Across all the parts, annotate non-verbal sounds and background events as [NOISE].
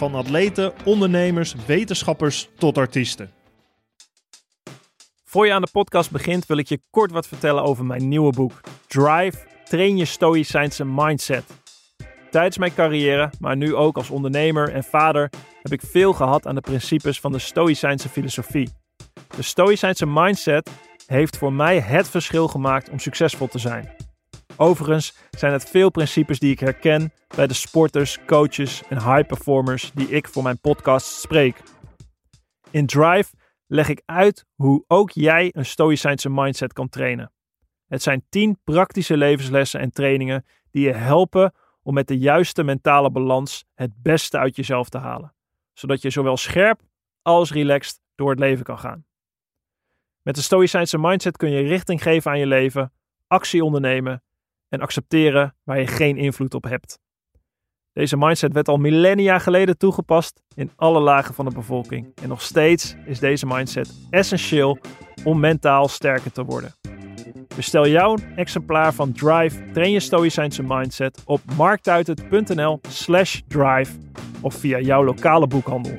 Van atleten, ondernemers, wetenschappers tot artiesten. Voor je aan de podcast begint, wil ik je kort wat vertellen over mijn nieuwe boek. Drive, train je stoïcijnse mindset. Tijdens mijn carrière, maar nu ook als ondernemer en vader, heb ik veel gehad aan de principes van de stoïcijnse filosofie. De stoïcijnse mindset heeft voor mij het verschil gemaakt om succesvol te zijn. Overigens zijn het veel principes die ik herken bij de sporters, coaches en high performers die ik voor mijn podcast spreek. In Drive leg ik uit hoe ook jij een stoïcijnse mindset kan trainen. Het zijn 10 praktische levenslessen en trainingen die je helpen om met de juiste mentale balans het beste uit jezelf te halen, zodat je zowel scherp als relaxed door het leven kan gaan. Met de stoïcijnse mindset kun je richting geven aan je leven, actie ondernemen en accepteren waar je geen invloed op hebt. Deze mindset werd al millennia geleden toegepast in alle lagen van de bevolking. En nog steeds is deze mindset essentieel om mentaal sterker te worden. Bestel jouw exemplaar van Drive Train je Stoïcijnse Mindset op marktuitert.nl slash drive of via jouw lokale boekhandel.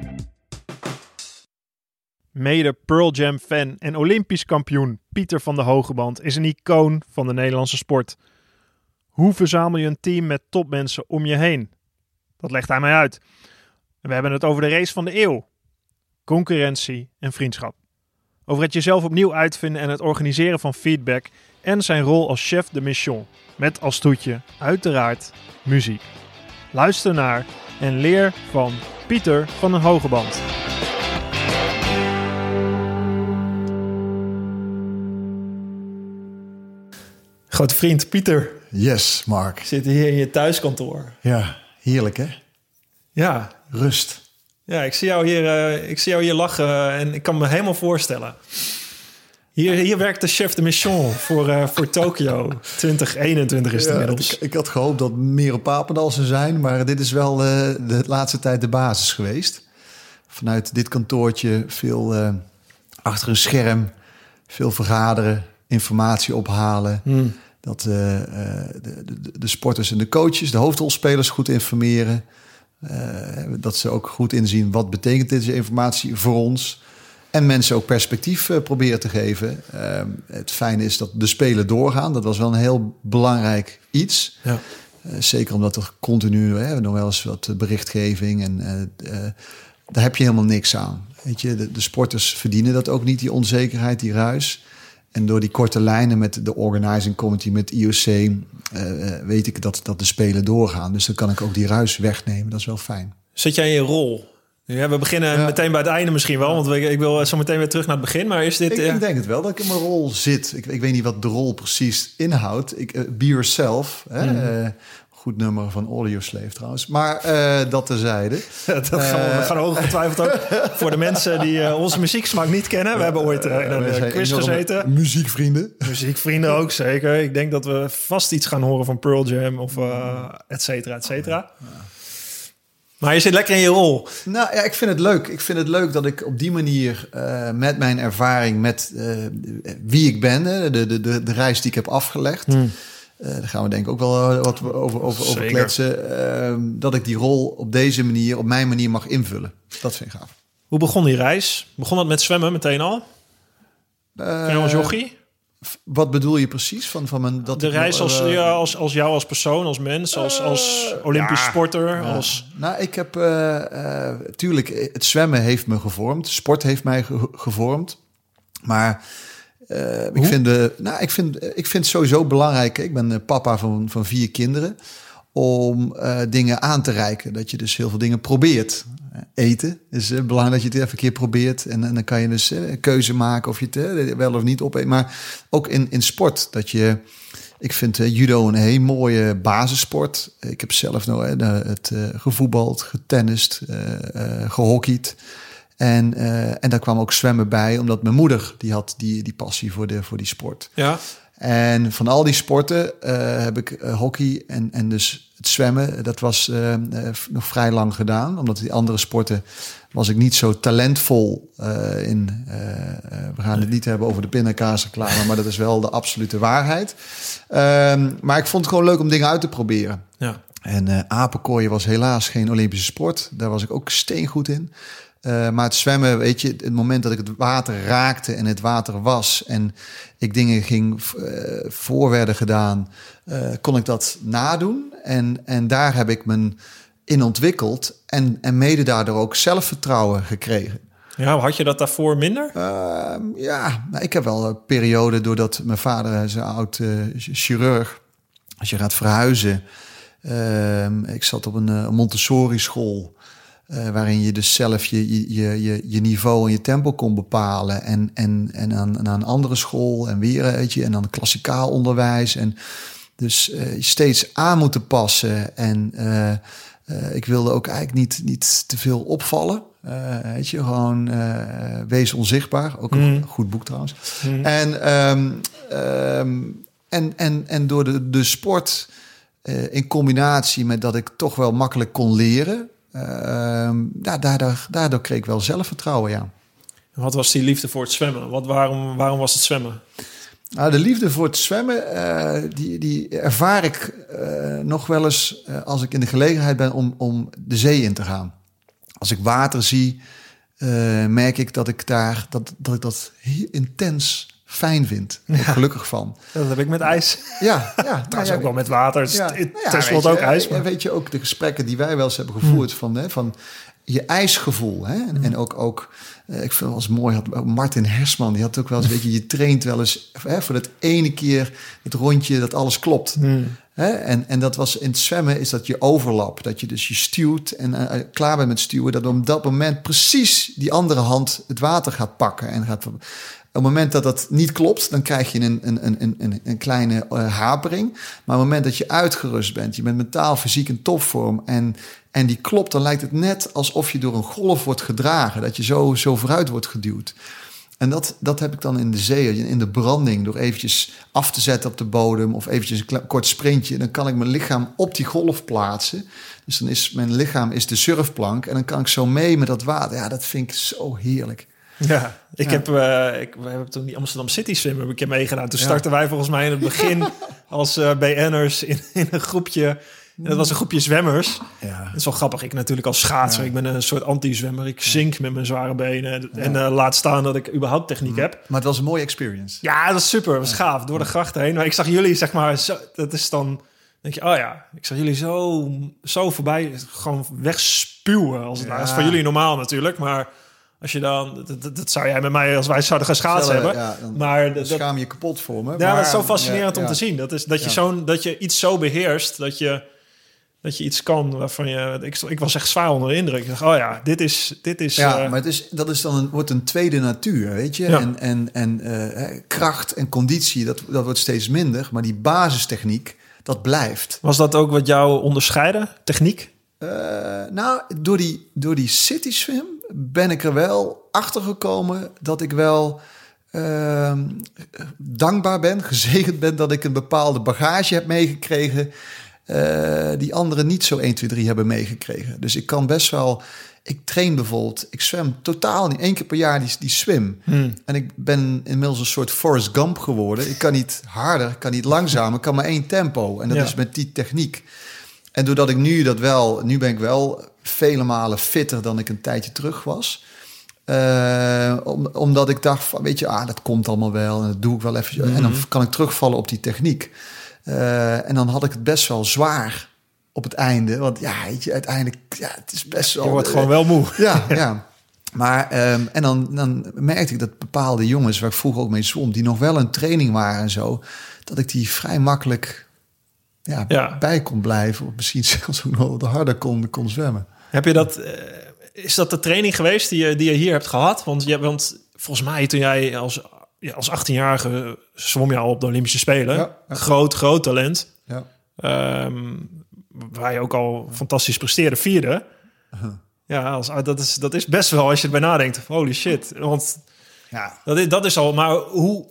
Mede Pearl Jam fan en Olympisch kampioen Pieter van de Hogeband is een icoon van de Nederlandse sport. Hoe verzamel je een team met topmensen om je heen? Dat legt hij mij uit. We hebben het over de race van de eeuw. Concurrentie en vriendschap. Over het jezelf opnieuw uitvinden en het organiseren van feedback en zijn rol als chef de mission. Met als toetje, uiteraard, muziek. Luister naar en leer van Pieter van den Hogeband. Grote vriend Pieter Yes, Mark. zit hier in je thuiskantoor. Ja, heerlijk hè? Ja, Rust. ja ik, zie jou hier, eh, ik zie jou hier lachen en ik kan me helemaal voorstellen. Hier, hier werkt de chef de mission voor, eh, voor Tokio. 2021 is het Ja, inmiddels. ik, ik had gehoopt dat meer op Papendal zou zijn, maar dit is wel eh, de laatste tijd de basis geweest. Vanuit dit kantoortje veel eh, achter een scherm, veel vergaderen, informatie ophalen. Dat eh, eh, de, de, de sporters en de coaches, de hoofdrolspelers goed informeren. Eh, dat ze ook goed inzien wat betekent deze informatie voor ons. En mensen ook perspectief eh, proberen te geven. Het fijne is dat de spelen doorgaan. Dat was wel een heel belangrijk iets. Ja. Zeker omdat er continu hè, nog wel eens wat berichtgeving en daar heb je helemaal niks aan. Weet je, de, de sporters verdienen dat ook niet, die onzekerheid, die ruis. En door die korte lijnen met de organizing committee, met IOC, eh, eh, weet ik dat, dat de spelen doorgaan. Dus dan kan ik ook die ruis wegnemen. Dat is wel fijn. Zit jij in je rol? Ja, we beginnen meteen bij het einde misschien wel, want ik, ik wil zo meteen weer terug naar het begin. Maar is dit... Ik, eh, ik denk het wel dat ik in mijn rol zit. Ik, ik weet niet wat de rol precies inhoudt. Ik, eh, be yourself. Hè? Eh, goed nummer van Audio Slave trouwens. Maar eh, dat terzijde. [LAUGHS] dat gaan we, we gaan ongetwijfeld ook voor de mensen die eh, onze muzieksmaak niet kennen. We hebben ooit eh, in een quiz gezeten. Muziekvrienden. Muziekvrienden ook, zeker. Ik denk dat we vast iets gaan horen van Pearl Jam of uh, et cetera, et cetera. Maar je zit lekker in je rol. Nou ja, ik vind het leuk. Ik vind het leuk dat ik op die manier met mijn ervaring, met wie ik ben, de, de, de, de reis die ik heb afgelegd. Eh, daar gaan we denk ik ook wel eh, wat over, over, over kletsen. eh, dat ik die rol op deze manier, op mijn manier mag invullen. Dat vind ik gaaf. Hoe begon die reis? Begon dat met zwemmen meteen al? Eh, je als jochie? Wat bedoel je precies van, van mijn... Dat De reis als, ja, als, als jou als persoon, als mens, als, als Olympisch ja. sporter. Als, Nou, ik heb eh, eh, tuurlijk, het zwemmen heeft me gevormd. Sport heeft mij ge- gevormd. Maar eh, ik, vind de, nou, ik, vind, ik vind het sowieso belangrijk. Ik ben eh, papa van, van vier kinderen. Om eh, dingen aan te reiken. Dat je dus heel veel dingen probeert. Eh, Eten is eh, belangrijk dat je het even een keer probeert. En, en dan kan je dus eh, een keuze maken of je het eh, wel of niet opeet. Maar ook in, in sport. Dat je Ik vind judo een heel mooie basissport. Ik heb zelf nog uh, het gevoetbald, getennist, gehockeyd. En, en daar kwam ook zwemmen bij, omdat mijn moeder die had die, die passie voor, de, voor die sport. Ja. En van al die sporten heb ik hockey en, en dus het zwemmen, dat was nog vrij lang gedaan. Omdat die andere sporten was ik niet zo talentvol uh, in. Uh, we gaan het niet hebben over de pindakaasreclame, maar dat is wel de absolute waarheid. Um, maar ik vond het gewoon leuk om dingen uit te proberen. Ja. En uh, apenkooien was helaas geen Olympische sport. Daar was ik ook steengoed in. Uh, maar het zwemmen, weet je, het moment dat ik het water raakte en het water was en ik dingen ging uh, voor werden gedaan, uh, kon ik dat nadoen. En, en daar heb ik mijn in ontwikkeld en, en mede daardoor ook zelfvertrouwen gekregen. Ja, had je dat daarvoor minder? Uh, ja, nou, ik heb wel een periode doordat mijn vader is een oud chirurg. Als je gaat verhuizen, ik zat op een, een Montessori school. Uh, waarin je dus zelf je, je, je, je niveau en je tempo kon bepalen. En, en, en aan, aan een andere school en weer, en dan klassikaal onderwijs. En dus uh, steeds aan moeten passen. En uh, ik wilde ook eigenlijk niet, niet te veel opvallen. Weet je, gewoon wees onzichtbaar. Ook een Mm. goed boek trouwens. Mm. En, um, um, en, en, en door de, de sport in combinatie met dat ik toch wel makkelijk kon leren. ja, daardoor, daardoor kreeg ik wel zelfvertrouwen, ja. Wat was die liefde voor het zwemmen? Wat, waarom, waarom was het zwemmen? Nou, de liefde voor het zwemmen, uh, die, die ervaar ik uh, nog wel eens als ik in de gelegenheid ben om, om de zee in te gaan. Als ik water zie, merk ik dat ik daar dat, dat ik dat heel intens fijn vind. Ja. gelukkig van. Dat heb ik met ijs. Ja, [LAUGHS] ja. Trouwens ja, ook wel met water. Ja, ja, tenslotte ook ijs. Maar. Weet je ook de gesprekken die wij wel eens hebben gevoerd hmm. van, hè, van je ijsgevoel. Hè? En, en ook, ook uh, ik vind het wel mooi, had Martin Hersman, die had ook wel eens, [LAUGHS] weet je, je traint wel eens hè, voor dat ene keer het rondje dat alles klopt. Hmm. En, en dat was in het zwemmen is dat je overlap. Dat je dus je stuwt en uh, klaar bent met stuwen. Dat op dat moment precies die andere hand het water gaat pakken. En gaat, op het moment dat dat niet klopt, dan krijg je een, een, een, een, een kleine uh, hapering. Maar op het moment dat je uitgerust bent, je bent mentaal, fysiek in topvorm en, en die klopt, dan lijkt het net alsof je door een golf wordt gedragen. Dat je zo, zo vooruit wordt geduwd. En dat, dat heb ik dan in de zee, in de branding, door eventjes af te zetten op de bodem of eventjes een kort sprintje. Dan kan ik mijn lichaam op die golf plaatsen. Dus dan is mijn lichaam is de surfplank en dan kan ik zo mee met dat water. Ja, dat vind ik zo heerlijk. Ja, ik ja. heb, uh, ik, we hebben toen die Amsterdam City Swim heb ik een keer meegedaan. Toen startten ja. wij volgens mij in het begin [LAUGHS] als uh, BN'ers in, in een groepje. En dat was een groepje zwemmers. Ja. Het is wel grappig. Ik natuurlijk als schaatser. Ja. Ik ben een soort anti-zwemmer. Ik zink met mijn zware benen. En uh, laat staan dat ik überhaupt techniek heb. Maar het was een mooie experience. Ja, dat is super. Dat was gaaf. Door de grachten heen. Maar ik zag jullie, zeg maar, zo, dat is dan... denk je, oh ja, ik zag jullie zo, zo voorbij. Gewoon wegspuwen. Als het is voor jullie normaal natuurlijk. Maar als je dan, dat, dat, dat, zou jij met mij als wij zouden gaan schaatsen hebben. Ja, dan, maar dan schaam je kapot voor me. Ja, maar, dat is zo fascinerend ja, om te zien. Dat, is, dat, je zo'n, dat je iets zo beheerst dat je, dat je iets kan waarvan je. Ik, ik was echt zwaar onder de indruk. Ik dacht, oh ja, dit is. Dit is ja, uh, maar het is, dat is dan een, wordt een tweede natuur, weet je? En, en, en uh, kracht en conditie, dat, dat wordt steeds minder. Maar die basistechniek, dat blijft. Was dat ook wat jou onderscheiden? Techniek? Uh, nou, door die, door die city swim ben ik er wel achter gekomen dat ik wel uh, dankbaar ben, [LAUGHS] gezegend ben dat ik een bepaalde bagage heb meegekregen. Uh, die anderen niet zo 1, 2, 3 hebben meegekregen. Dus ik kan best wel. Ik train bijvoorbeeld, ik zwem totaal niet. één keer per jaar die, die swim. Hmm. En ik ben inmiddels een soort Forrest Gump geworden. Ik kan niet harder, ik kan niet langzamer, ik kan maar één tempo. En dat Ja. is met die techniek. En doordat ik nu dat wel, nu ben ik wel vele malen fitter dan ik een tijdje terug was. Eh, om, omdat ik dacht van, weet je, ah, dat komt allemaal wel en dat doe ik wel even. En dan kan ik terugvallen op die techniek. Eh, en dan had ik het best wel zwaar op het einde. Want ja, weet je, uiteindelijk, ja, het is best wel... Je wordt gewoon wel moe. Ja, [LAUGHS] ja. Maar, ehm, en dan, dan merkte ik dat bepaalde jongens, waar ik vroeger ook mee zwom, die nog wel een training waren en zo, dat ik die vrij makkelijk ja, Ja. bij kon blijven. Of misschien [LAUGHS] zelfs ook nog wat harder kon, kon zwemmen. Heb je dat, eh, is dat de training geweest die je, die je hier hebt gehad? Want, je, want volgens mij toen jij als ja, als 18-jarige zwom je al op de Olympische Spelen. Ja. Groot, groot talent. Ja. Ehm, waar je ook al fantastisch presteerde, vierde. Ja, als, dat, is, dat is best wel als je erbij nadenkt. Holy shit. Want Ja. dat is, dat is al... Maar hoe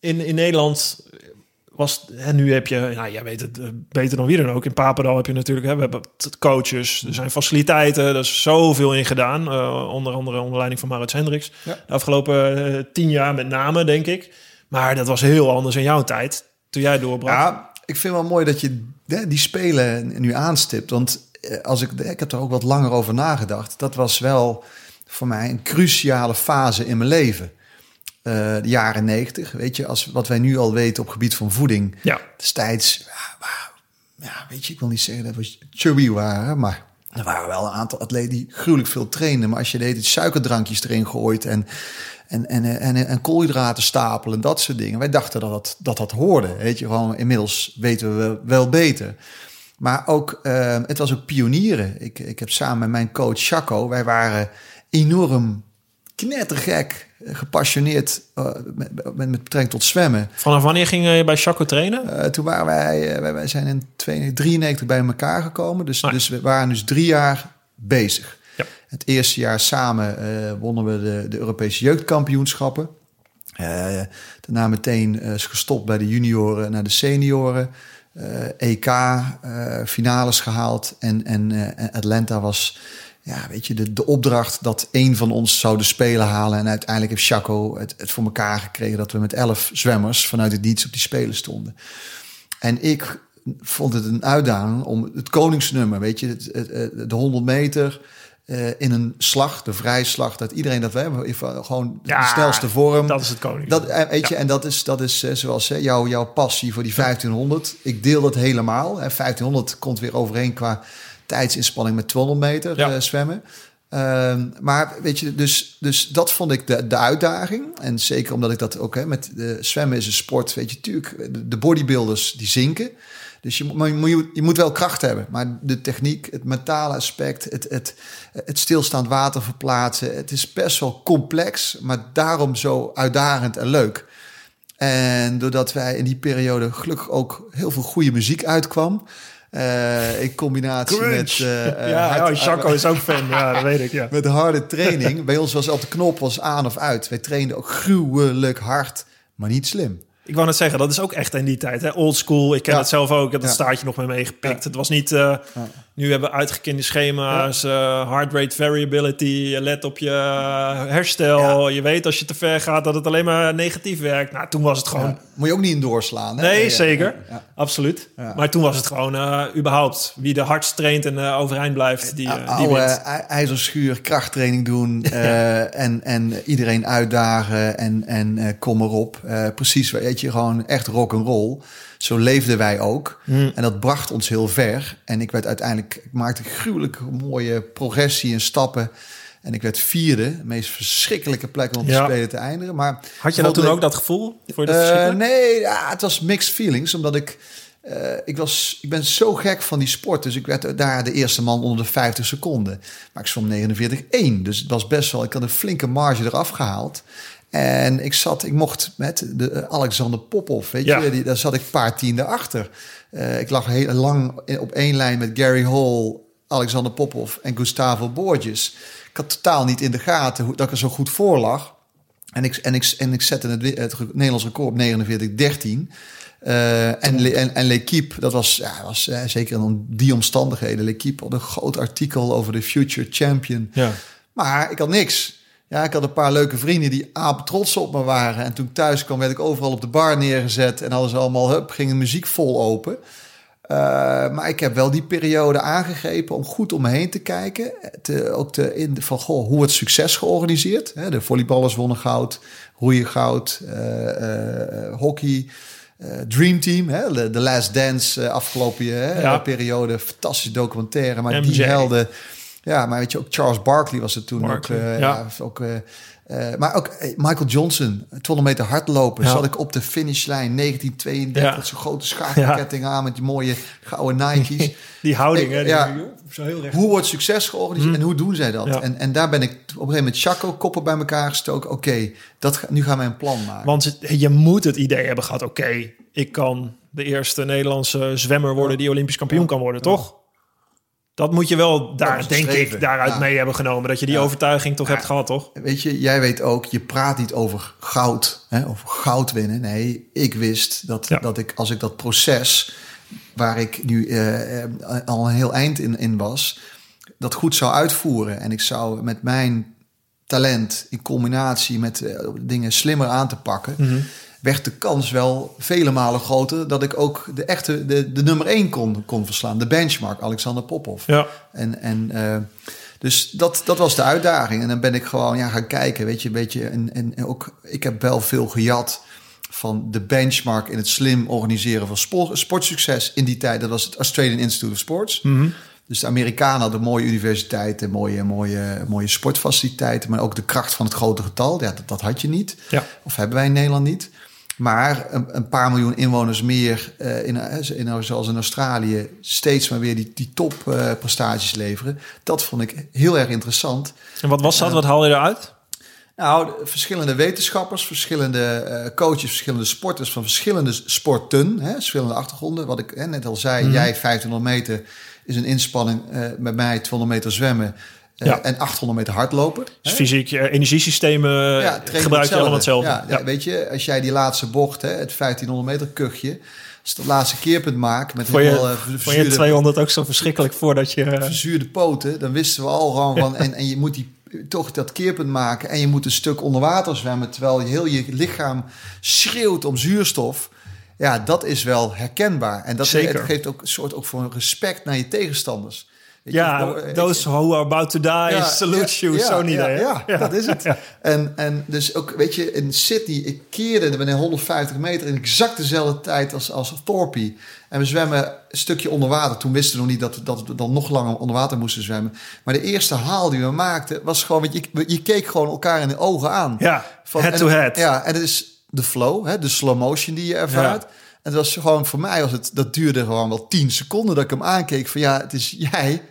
in, in Nederland was... En nu heb je... Nou, jij weet het eh, beter dan wie dan ook. In Papendal heb je natuurlijk... Hè, we hebben coaches. Er zijn faciliteiten. Er is zoveel in gedaan. eh, onder andere onder leiding van Maurits Hendricks. Ja. De afgelopen eh, tien jaar met name, denk ik. Maar dat was heel anders in jouw tijd. Toen jij doorbrak. Ja, ik vind wel mooi dat je hè, die spelen nu aanstipt. Want als ik, ik heb er ook wat langer over nagedacht. Dat was wel voor mij een cruciale fase in mijn leven. Eh, de jaren negentig, weet je, als wat wij nu al weten op gebied van voeding. Ja. Destijds, ja, weet je, ik wil niet zeggen dat we chubby waren, maar er waren wel een aantal atleten die gruwelijk veel trainden. Maar als je deed het suikerdrankjes erin gooit en, en, en, en, en, koolhydraten stapelen en dat soort dingen. Wij dachten dat dat, dat, dat hoorde, weet je, gewoon inmiddels weten we wel beter. Maar ook, eh, het was ook pionieren. Ik, ik heb samen met mijn coach Chaco, wij waren enorm knettergek, gepassioneerd eh, met, met, met betrekking tot zwemmen. Vanaf wanneer ging je bij Chaco trainen? Eh, toen waren wij, eh, wij, wij zijn in 1993 bij elkaar gekomen. Dus, Ah, dus we waren dus drie jaar bezig. Ja. Het eerste jaar samen wonnen we de, de Europese jeugdkampioenschappen. Daarna meteen gestopt bij de junioren naar de senioren. EK, eh, finales gehaald. En, en Atlanta was ja, weet je, de, de opdracht dat één van ons zou de Spelen halen. En uiteindelijk heeft Chaco het, het voor elkaar gekregen... dat we met elf zwemmers vanuit het niets op die Spelen stonden. En ik vond het een uitdaging om het koningsnummer, weet je, het, het, het- de 100 meter eh, in een slag, de vrijslag, dat iedereen dat we hebben, gewoon Ja, de snelste vorm. Dat is het koning. Dat, eh, weet je, en dat is, dat is eh, zoals hè, jouw, jouw passie voor die 1500. Ik deel dat helemaal. Hè. 1500 komt weer overeen qua tijdsinspanning met 200 meter Ja. eh, zwemmen. Ehm, maar weet je, dus, dus dat vond ik de, de uitdaging. En zeker omdat ik dat ook hè, met de zwemmen is een sport, weet je, tuurlijk, de, de bodybuilders die zinken. Dus je, moet- maar je, moet, je moet wel kracht hebben. Maar de techniek, het mentale aspect, het, het, het stilstaand water verplaatsen, het is best wel complex, maar daarom zo uitdagend en leuk. En doordat wij in die periode gelukkig ook heel veel goede muziek uitkwam. Eh, in combinatie met, eh, [LAUGHS] eh, ja, hard- ja, Chaco is ook fan. Ja, dat weet ik. Ja. met harde training. [LAUGHS] Bij ons was altijd de knop was aan of uit. Wij trainden ook gruwelijk hard, maar niet slim. Ik wou net zeggen, dat is ook echt in die tijd. Hè? Old school. Ik ken Ja. het zelf ook. Ik heb Ja. staartje nog mee meegepikt. Het was niet... eh, Nu hebben we uitgekende schema's. eh heart rate variability. Je let op je eh, herstel. Je weet als je te ver gaat dat het alleen maar negatief werkt. Nou, toen was het gewoon... Ja, Moet je ook niet in doorslaan. Hè? Nee, Ja, zeker. ja, ja. Absoluut. Ja. Maar toen was het gewoon eh, überhaupt wie de hardst traint en overeind blijft, die, Oude ijzerschuur, krachttraining doen [LAUGHS] en, en iedereen uitdagen en, en kom erop. Precies, weet je, gewoon echt rock and roll. Zo leefden wij ook. Hmm. En dat bracht ons heel ver. En ik werd uiteindelijk, ik maakte gruwelijk mooie progressie en stappen. En ik werd vierde, de meest verschrikkelijke plek om Ja. spelen te eindigen. Maar Had je dat toen ook, dat gevoel? Voor de Eh, nee, ja, het was mixed feelings, omdat ik, eh, ik was, ik ben zo gek van die sport, dus ik werd daar de eerste man onder de 50 seconden. Maar ik zwom 49-1, dus het was best wel, ik had een flinke marge eraf gehaald. En ik zat, ik mocht met de eh, Alexander Popov, weet Ja. je, die, daar zat ik een paar tienden achter. Eh, ik lag heel lang op één lijn met Gary Hall, Alexander Popov en Gustavo Borges. Ik had totaal niet in de gaten hoe, dat ik er zo goed voor lag. En ik, en ik, en ik zette het, Nederlands record op 49-13. Eh, en, Le- en, en L'Equipe, dat was, ja, was eh, zeker in die omstandigheden. L'Equipe had een groot artikel over de future champion. Ja. Maar ik had niks. Ja, ik had een paar leuke vrienden die apen trots op me waren. En toen ik thuis kwam, werd ik overal op de bar neergezet. En ze allemaal, hup, ging de muziek vol open. Eh, maar ik heb wel die periode aangegrepen om goed om me heen te kijken. Te, ook te, in, van, goh, hoe wordt succes georganiseerd? Hè, de volleyballers wonnen goud, roeien goud, eh, eh, hockey... Dream Team, hè, de The Last Dance afgelopen hè, Ja. periode, fantastische documentaire. Maar MJ. die helden, Ja, maar weet je, ook Charles Barkley was het toen Barkley, ook. eh, ja. ja. ook eh, eh, maar ook Michael Johnson, 200 meter hardlopen. Ja. Zat ik op de finishlijn 1932. Ja. Zo'n grote schakelketting aan met die mooie gouden Nike's. [LAUGHS] Die houding, hè? die- Ja. Zo heel recht. hoe wordt succes georganiseerd en hoe doen zij dat? Ja. En, en daar ben ik op een gegeven moment Chaco koppen bij elkaar gestoken. Oké, dat ga- nu gaan wij een plan maken. Want het- je moet het idee hebben gehad, oké, ik kan de eerste Nederlandse zwemmer worden die Olympisch kampioen kan worden, toch? Dat moet je wel daar, denk ik, daaruit Ja. mee hebben genomen. Dat je die Ja. overtuiging toch hebt gehad, toch? Weet je, jij weet ook, je praat niet over goud, hè, over goud winnen. Nee, ik wist dat, dat ik, als ik dat proces, waar ik nu eh, eh, al een heel eind in, in was, dat goed zou uitvoeren. En ik zou met mijn talent in combinatie met eh, dingen slimmer aan te pakken, Mhm. Werd de kans wel vele malen groter dat ik ook de echte, de, de nummer één kon, kon verslaan. De benchmark, Alexander Popov. Ja. En, en eh, dus dat, dat was de uitdaging. En dan ben ik gewoon ja, gaan kijken, weet je, weet je. En, en ook, ik heb wel veel gejat van de benchmark in het slim organiseren van sport, sportsucces in die tijd. Dat was het Australian Institute of Sports. Dus de Amerikanen hadden mooie universiteiten, mooie, mooie, mooie sportfaciliteiten, maar ook de kracht van het grote getal. Ja, dat, dat had je niet. Ja. Of hebben wij in Nederland niet. Maar een, een paar miljoen inwoners meer, eh, in, eh, in, zoals in Australië, steeds maar weer die, die topprestaties leveren. Dat vond ik heel erg interessant. En wat was dat? Wat haal je eruit? Nou, de verschillende wetenschappers, verschillende eh, coaches, verschillende sporters van verschillende sporten, hè, verschillende achtergronden. Wat ik hè, net al zei, Mhm. jij 1500 meter is een inspanning met mij 200 meter zwemmen Ja. en 800 meter hardlopen. Dus fysiek, eh, energiesystemen eh, Ja, trainen gebruik je allemaal hetzelfde. Ja, ja, weet je, als jij die laatste bocht, hè, het 1500 meter kuchje, als het laatste keerpunt maakt met Vond je, eh, vond je verzuurde, 200 ook zo verschrikkelijk voordat je... eh, verzuurde poten, dan wisten we al gewoon van, en, en je moet die, toch dat keerpunt maken en je moet een stuk onder water zwemmen, terwijl je heel je lichaam schreeuwt om zuurstof. Ja, dat is wel herkenbaar. En dat Zeker. geeft ook een soort ook voor respect naar je tegenstanders. Je, ja, those who are about to die, Ja, salute you, zo'n ja, idee. Ja, dat is het. En, en dus ook, weet je, in Sydney, ik keerde een 150 meter in exact dezelfde tijd als, als Thorpe. En we zwemmen een stukje onder water. Toen wisten we nog niet dat, we- dat we dan nog langer onder water moesten zwemmen. Maar de eerste haal die we maakten, was gewoon, weet je, je, keek gewoon elkaar in de ogen aan. Ja, Van- head en- to head. Ja, en het is de flow, hè, de slow motion die je ervaart. En dat was gewoon voor mij, was het, dat duurde gewoon wel 10 seconden dat ik hem aankeek. Van ja, het is jij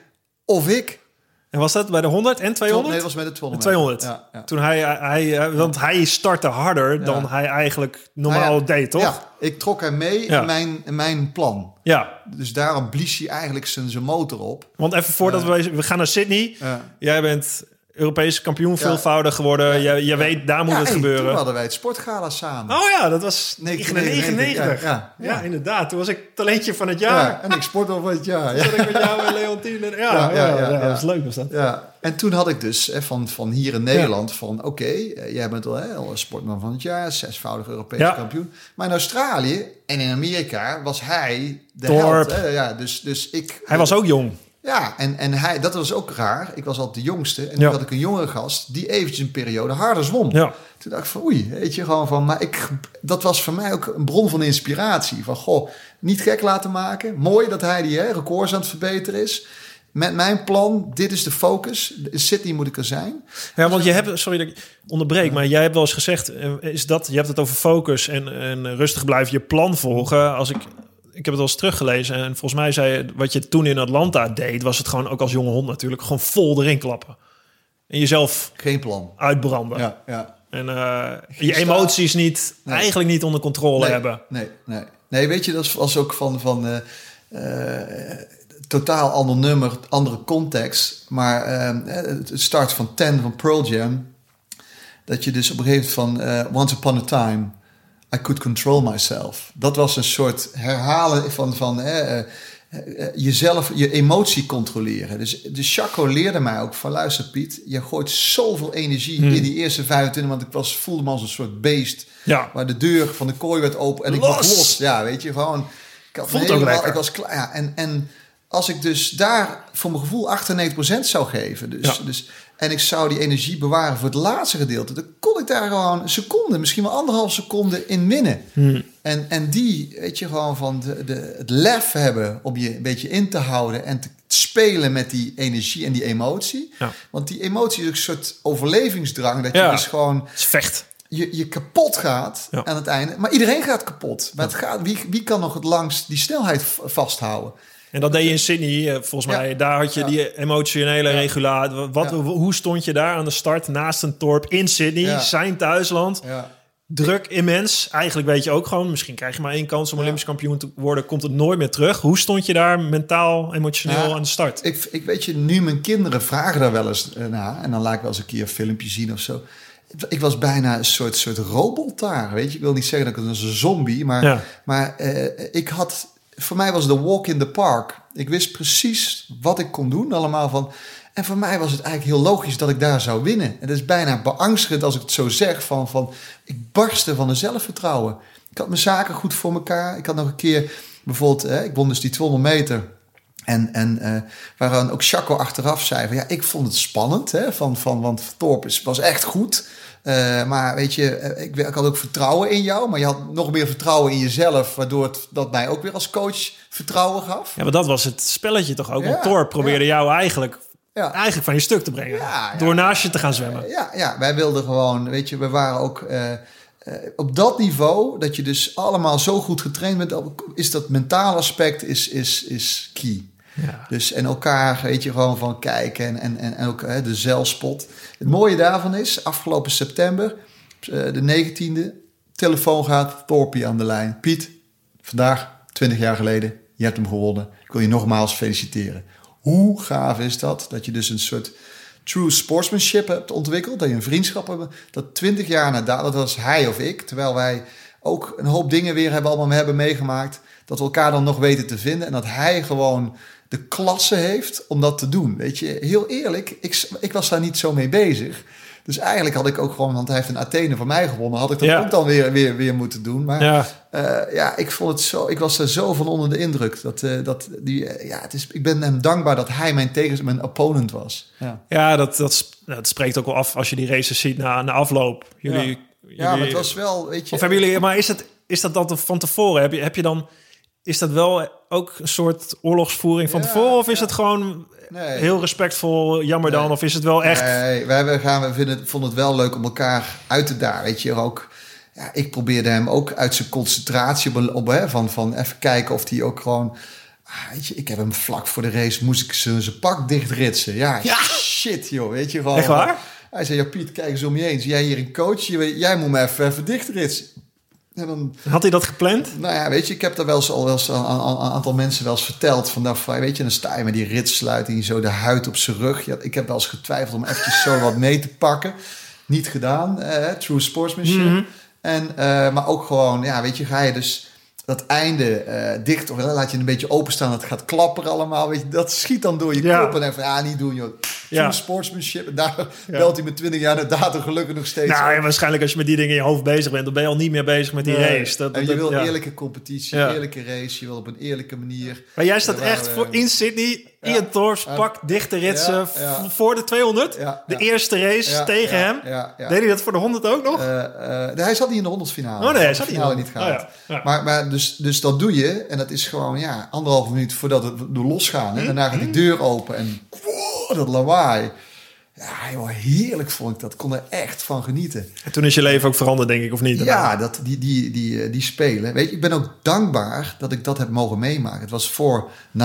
of ik. En was dat bij de 100 en 200? Nee, dat was met de 200. 200. Ja, ja. Toen hij, hij, eh, want hij startte harder dan hij eigenlijk normaal deed, toch? Ja, ik trok hem mee in, mijn, in mijn plan. Ja, Dus daarom blies hij eigenlijk zijn, zijn motor op. want even voordat we... We gaan naar Sydney. Jij bent Europese kampioen veelvoudig geworden. Jij, jij weet, daar moet het hey, gebeuren. Toen hadden wij het sportgala samen. Oh ja, dat was 1999. 1999. Ja, Ja, ja. inderdaad. Toen was ik talentje van het jaar. ja, en ik sport van het jaar. Ja. Toen ik met jou en Leontien. en- Ja, Ja, ja. dat was leuk was dat. Ja, en toen had ik dus hè, van, van hier in Nederland van... oké, eh, jij bent al, hè, al een sportman van het jaar... zesvoudig Europees Ja. kampioen. Maar in Australië en in Amerika was hij de Dorp. held. Hè? Ja, dus, dus ik... Hij was ook jong. Ja, en, en hij, dat was ook raar. Ik was altijd de jongste. En Ja. toen had ik een jongere gast die eventjes een periode harder zwom. Ja. Toen dacht ik van oei, weet je, gewoon van... Maar ik, dat was voor mij ook een bron van inspiratie. Van goh, niet gek laten maken. Mooi dat hij die hè, records aan het verbeteren is. Met mijn plan, dit is de focus. In Sydney moet ik er zijn. Ja, want je hebt, sorry dat ik onderbreek, maar jij hebt wel eens gezegd, eh, is dat, je hebt het over focus en, en rustig blijven je plan volgen. Als ik, ik heb het wel eens teruggelezen en volgens mij zei je, wat je toen in Atlanta deed, was het gewoon ook als jonge hond natuurlijk, gewoon vol erin klappen. En jezelf Geen plan. uitbranden. Ja, ja. En eh, je emoties niet, Nee. eigenlijk niet onder controle nee, hebben. Nee, nee. Nee, weet je, dat was ook van... van eh, eh, totaal ander nummer, andere context. Maar het start van 10 van Pearl Jam... dat je dus op een gegeven moment van... Once upon a time, I could control myself. Dat was een soort herhalen van... van eh, eh, eh, jezelf, je emotie controleren. Dus, dus Chaco leerde mij ook van... luister Piet, je gooit zoveel energie in die eerste 25... want ik was, voelde me als een soort beest... Ja. waar de deur van de kooi werd open en ik was los. Ja, weet je, gewoon... Ik had Voelt ook helemaal- lekker. Ik was klaar. Ja, en, en als ik dus daar voor mijn gevoel 98% zou geven... Dus, Ja. dus En ik zou die energie bewaren voor het laatste gedeelte. Dan kon ik daar gewoon een seconde, misschien wel anderhalf seconde in winnen. Hmm. En, en die, weet je, gewoon van de, de, het lef hebben om je een beetje in te houden en te spelen met die energie en die emotie. Ja. Want die emotie is ook een soort overlevingsdrang. Dat je Ja. dus gewoon Het vecht. je, je kapot gaat Ja. aan het einde. Maar iedereen gaat kapot. Maar het gaat, wie, wie kan nog het langst die snelheid vasthouden? En dat deed je in Sydney, eh, volgens mij. Daar had je die emotionele regulatie. Wat. Hoe stond je daar aan de start naast een dorp in Sydney, zijn thuisland? Ja. Druk immens. Eigenlijk weet je ook gewoon, misschien krijg je maar één kans om. Olympisch kampioen te worden. Komt het nooit meer terug. Hoe stond je daar mentaal, emotioneel aan de start? Ik, ik weet je, nu mijn kinderen vragen daar wel eens eh, naar. En dan laat ik wel eens een keer een filmpje zien of zo. Ik was bijna een soort, soort robot daar. Weet je, ik wil niet zeggen dat ik als een zombie, maar, Ja. maar eh, ik had, voor mij was de walk in the park. Ik wist precies wat ik kon doen, allemaal van. En voor mij was het eigenlijk heel logisch dat ik daar zou winnen. En het is bijna beangstigend als ik het zo zeg, van, van ik barstte van een zelfvertrouwen. Ik had mijn zaken goed voor elkaar. Ik had nog een keer, bijvoorbeeld, eh, ik won dus die 200 meter. En, en eh waaraan ook Chaco achteraf zei van ja, ik vond het spannend, hè, van, van, want Torp was echt goed. Eh, maar weet je, eh, ik, ik had ook vertrouwen in jou, maar je had nog meer vertrouwen in jezelf, waardoor het, dat mij ook weer als coach vertrouwen gaf. Ja, maar dat was het spelletje toch ook. Ja, Want Thor probeerde jou eigenlijk, Ja. eigenlijk van je stuk te brengen. Door naast je te gaan zwemmen. Ja, ja, wij wilden gewoon, weet je, we waren ook eh, op dat niveau, dat je dus allemaal zo goed getraind bent, is dat mentale aspect is, is, is key. Dus en elkaar, weet je, gewoon van kijken en, en, en, ook hè, de zelfspot. Het mooie daarvan is, afgelopen september, eh, de 19e, telefoon gaat, Torpie aan de lijn. Piet, vandaag, 20 jaar geleden, je hebt hem gewonnen. Ik wil je nogmaals feliciteren. Hoe gaaf is dat? Dat je dus een soort true sportsmanship hebt ontwikkeld. Dat je een vriendschap hebt. Dat 20 jaar na dat was hij of ik. Terwijl wij ook een hoop dingen weer hebben, allemaal hebben meegemaakt. Dat we elkaar dan nog weten te vinden. En dat hij gewoon de klasse heeft om dat te doen. Weet je, heel eerlijk, ik, ik was daar niet zo mee bezig. Dus eigenlijk had ik ook gewoon, want hij heeft een Athene van mij gewonnen, had ik dat Ja. ook dan weer, weer, weer moeten doen. Maar Ja. eh, ja, ik vond het zo, ik was er zo van onder de indruk. Dat, eh, dat die, eh, ja, het is, ik ben hem dankbaar dat hij mijn tegen mijn opponent was. Ja, Ja, dat, dat, dat spreekt ook wel af als je die races ziet na, na afloop. Jullie, ja. jullie- ja maar het was wel, weet je. Of hebben jullie, maar is, het, is dat dan van tevoren? Heb je, heb je dan, is dat wel ook een soort oorlogsvoering van Ja, tevoren? Of is ja. het gewoon Nee. heel respectvol, jammer dan? Of is het wel echt... Nee, wij, gaan, we vinden, vonden het wel leuk om elkaar uit te dagen. Weet je, ook. Ja, ik probeerde hem ook uit zijn concentratie op, op hè, van, van even kijken of hij ook gewoon. ah, Weet je, ik heb hem vlak voor de race moest ik zijn zijn pak dichtritsen. Ja, Ja. shit joh, weet je gewoon. Echt waar? Hij zei, ja Piet, kijk eens om je heen. Zie jij hier een coach? Jij moet me even, even dichtritsen. En dan, Had hij dat gepland? nou ja, weet je, ik heb daar wel eens al wel eens aan een aantal mensen wel eens verteld. Van, nou, weet je, dan sta je met die ritsluiting, zo de huid op zijn rug. Ja, ik heb wel eens getwijfeld om eventjes zo wat mee te pakken. Niet gedaan, eh, true sportsmanship. Mhm. en, eh, maar ook gewoon, ja, weet je, ga je dus dat einde eh, dicht of laat je een beetje openstaan. Het gaat klapperen allemaal, weet je. Dat schiet dan door je Ja. kop. En van, ja, niet doen, joh. Ja. sportsmanship. En daar belt hij met 20 jaar na datum gelukkig nog steeds. Nou, ja, waarschijnlijk als je met die dingen in je hoofd bezig bent, dan ben je al niet meer bezig met die Nee. race. Dat, en je dat- wil ja. eerlijke competitie, eerlijke race. Je wil op een eerlijke manier. Maar jij staat echt voor in Sydney. Ian Torps, Ja. pak dichte ritsen voor de 200. Ja, de eerste race tegen hem. Deed hij dat voor de 100 ook nog? Eh, eh, hij zat niet in de 100 finale. Oh nee, hij de zat niet in de niet 100. gehaald. Oh. Maar, maar dus, dus dat doe je. En dat is gewoon ja, anderhalve minuut voordat het door losgaan. En daarna gaat die deur open en wow, dat lawaai. Ja, joh, heerlijk vond ik dat. Ik kon er echt van genieten. En toen is je leven ook veranderd, denk ik, of niet? Ja, dat, die, die, die, eh, die spelen. Weet je, ik ben ook dankbaar dat ik dat heb mogen meemaken. Het was voor 9-11.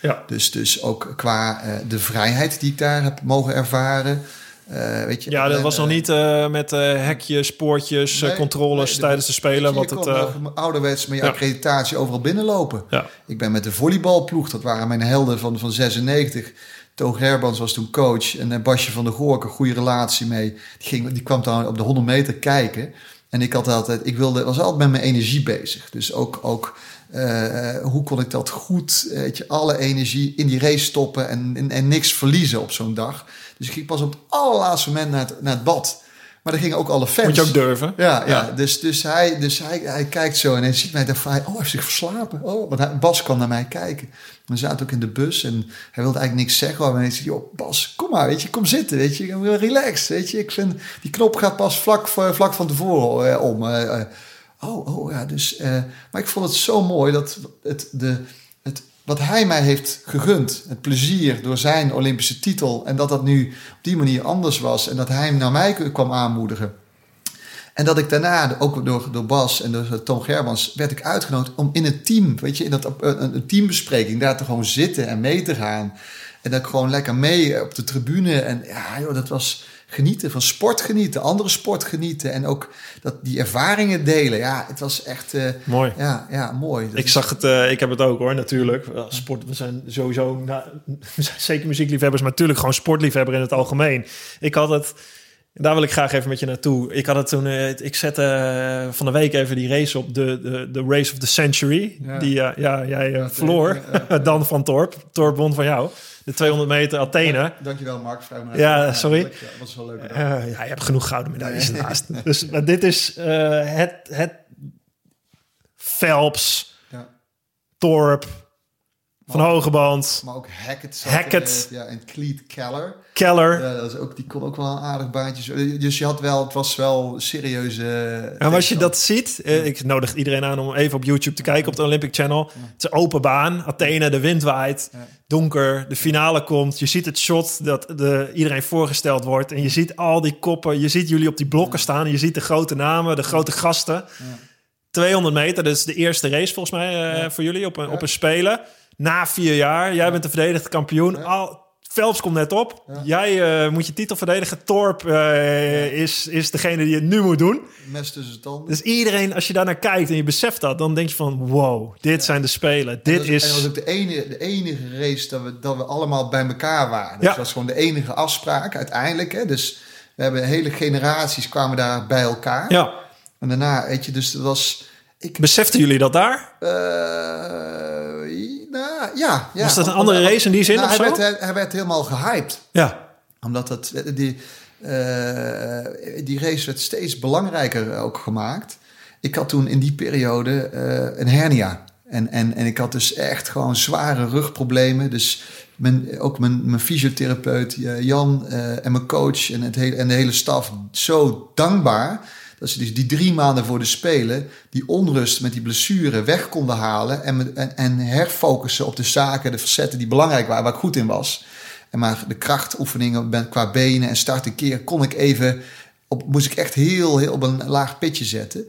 Ja. Dus, dus ook qua eh, de vrijheid die ik daar heb mogen ervaren. Eh, weet je, Ja, dat en, was nog niet met hekjes, poortjes, Nee, controles nee, tijdens de Spelen. Wat het, ouderwets met je ja. accreditatie overal binnenlopen. ja. Ik ben met de volleybalploeg, dat waren mijn helden van, van 96. Toog Herbans was toen coach. En eh, Basje van der Goork, een goede relatie mee. Die, ging, die kwam dan op de 100 meter kijken. En ik had altijd, ik wilde, was altijd met mijn energie bezig. Dus ook, ook eh, hoe kon ik dat goed, eh, weet alle energie in die race stoppen en, en, en niks verliezen op zo'n dag. Dus ik ging pas op het allerlaatste moment naar het, naar het bad. Maar er gingen ook alle fans. Moet je ook durven. Ja, ja. Ja. dus, dus, hij, dus hij, hij kijkt zo en hij ziet mij daar van, oh, hij heeft zich verslapen. Oh, want hij, Bas kwam naar mij kijken. We zaten ook in de bus en hij wilde eigenlijk niks zeggen. Maar hij zei, joh, Bas, kom maar, weet je, kom zitten, weet je. Relax, weet je. Ik vind, die knop gaat pas vlak, vlak van tevoren eh, om. eh, eh. oh, oh, ja, dus... maar ik vond het zo mooi dat het, de, wat hij mij heeft gegund, het plezier door zijn Olympische titel... en dat dat nu op die manier anders was... en dat hij naar mij kwam aanmoedigen... En dat ik daarna, ook door, door Bas en door Tom Gerbans, werd ik uitgenodigd om in een team, weet je, in dat, een, een teambespreking, daar te gewoon zitten en mee te gaan. En dat ik gewoon lekker mee op de tribune. En ja, joh, dat was genieten van sport genieten, andere sport genieten. En ook dat, die ervaringen delen. Ja, het was echt, eh, Mooi. ja, ja, mooi. Dat Ik is- zag het, eh, ik heb het ook hoor, natuurlijk. Sport, we zijn sowieso, nou, we zijn zeker muziekliefhebbers, maar natuurlijk gewoon sportliefhebber in het algemeen. Ik had het, daar wil ik graag even met je naartoe. Ik had het toen, eh, ik zette eh, van de week even die race op, de, de, de Race of the Century. Ja. Die, eh, ja, jij eh, verloor, [LAUGHS] Dan van Torp. Torp won van jou. De 200 meter Athene. Dankjewel, Mark. Vrij maar Ja, sorry. Dat was wel leuk. Ja, je hebt genoeg gouden medailles ernaast. Dus maar dit is eh, het, het Phelps, Ja. Torp, Van Hogeband, Maar ook Hackett. Hackett. Ja, en Cleet Keller. Keller. Ja, dat is ook, die kon ook wel een aardig baantje. Dus je had wel, het was wel serieuze. En als je dat ziet, eh, ik nodig iedereen aan om even op YouTube te kijken op de Olympic Channel. Het is open baan, Athene, de wind waait, donker, de finale komt. Je ziet het shot dat de, iedereen voorgesteld wordt. En je ziet al die koppen, je ziet jullie op die blokken staan. Je ziet de grote namen, de grote gasten. 200 meter, dat is de eerste race volgens mij eh, voor jullie op een, op een Spelen. Na vier jaar, jij bent de verdedigd kampioen. Al, Phelps komt net op. Jij eh, moet je titel verdedigen. Torp eh, is, is degene die het nu moet doen. mes tussen de tanden. Dus iedereen, als je daar naar kijkt en je beseft dat, dan denk je van wow, dit zijn de spelen. En Dit dat, En dat is. was ook de enige, de enige race dat we, dat we allemaal bij elkaar waren. Dus Ja. dat was gewoon de enige afspraak uiteindelijk. Hè? Dus we hebben hele generaties kwamen daar bij elkaar. Ja. En daarna, weet je, dus dat was... Ik, Beseften jullie dat daar? nou, ja, ja. Was dat een andere race in die zin Nou, of hij, zo? werd, hij, hij werd helemaal gehyped. Ja. Omdat het, die, eh, die race werd steeds belangrijker ook gemaakt. Ik had toen in die periode eh, een hernia. En, en, en ik had dus echt gewoon zware rugproblemen. Dus mijn, ook mijn, mijn fysiotherapeut Jan en mijn coach en, het hele, en de hele staf zo dankbaar... dat ze dus die drie maanden voor de Spelen... die onrust met die blessure weg konden halen... en, en, en herfocussen op de zaken, de facetten die belangrijk waren... waar ik goed in was. En maar de krachtoefeningen qua benen en start een keer kon ik even op, moest ik echt heel, heel op een laag pitje zetten.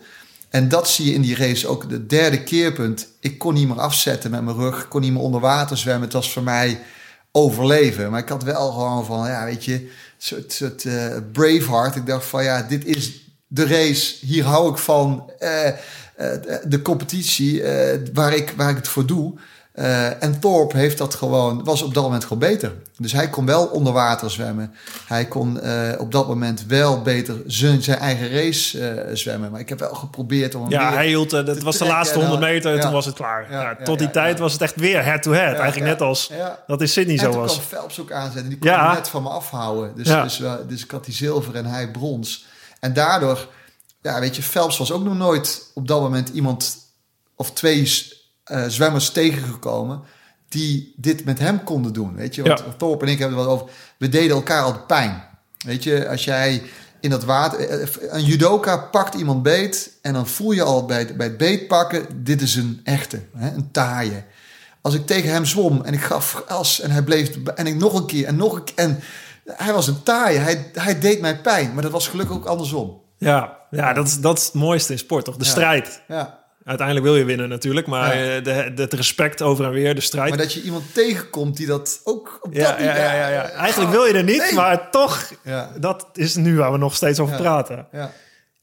En dat zie je in die race ook. De derde keerpunt. Ik kon niet meer afzetten met mijn rug. Kon niet meer onder water zwemmen. Het was voor mij overleven. Maar ik had wel gewoon van, ja, weet je, een soort, soort eh, Braveheart. Ik dacht van, ja, dit is de race. Hier hou ik van. Eh, eh, de competitie eh, waar, ik, waar ik het voor doe. En Thorpe heeft dat gewoon, was op dat moment gewoon beter. Dus hij kon wel onder water zwemmen. Hij kon op dat moment wel beter zijn, zijn eigen race zwemmen. Maar ik heb wel geprobeerd om Ja, hij hield, dat was de laatste en 100 dan- meter en ja. toen was het klaar. Ja, tot die tijd was het echt weer head-to-head. Eigenlijk net als dat in Sydney En zo was. kwam Phelps ook aanzetten. Die kon net van me afhouden. Dus, dus, dus ik had die zilver en hij brons. En daardoor, ja, weet je, Phelps was ook nog nooit op dat moment iemand of twee eh, zwemmers tegengekomen die dit met hem konden doen. Weet je, want Ja. Thorpe en ik hebben het wel over. We deden elkaar altijd pijn. Weet je, als jij in dat water. eh, Een judoka pakt iemand beet. En dan voel je al bij het, bij het beet pakken. Dit is een echte, hè, een taaie. Als ik tegen hem zwom en ik gaf gas en hij bleef. En ik nog een keer en nog een keer. En hij was een taaie. Hij, hij deed mij pijn. Maar dat was gelukkig ook andersom. Ja, ja dat, is, dat is het mooiste in sport, toch? De Ja. strijd. Ja. Uiteindelijk wil je winnen natuurlijk, maar Ja. eh, de, de, het respect over en weer, de strijd. Maar dat je iemand tegenkomt die dat ook op dat ja, ja, ja, ja, ja. Eigenlijk wil je er niet, Nee. maar toch, Ja. dat is nu waar we nog steeds over Ja. praten. Ja.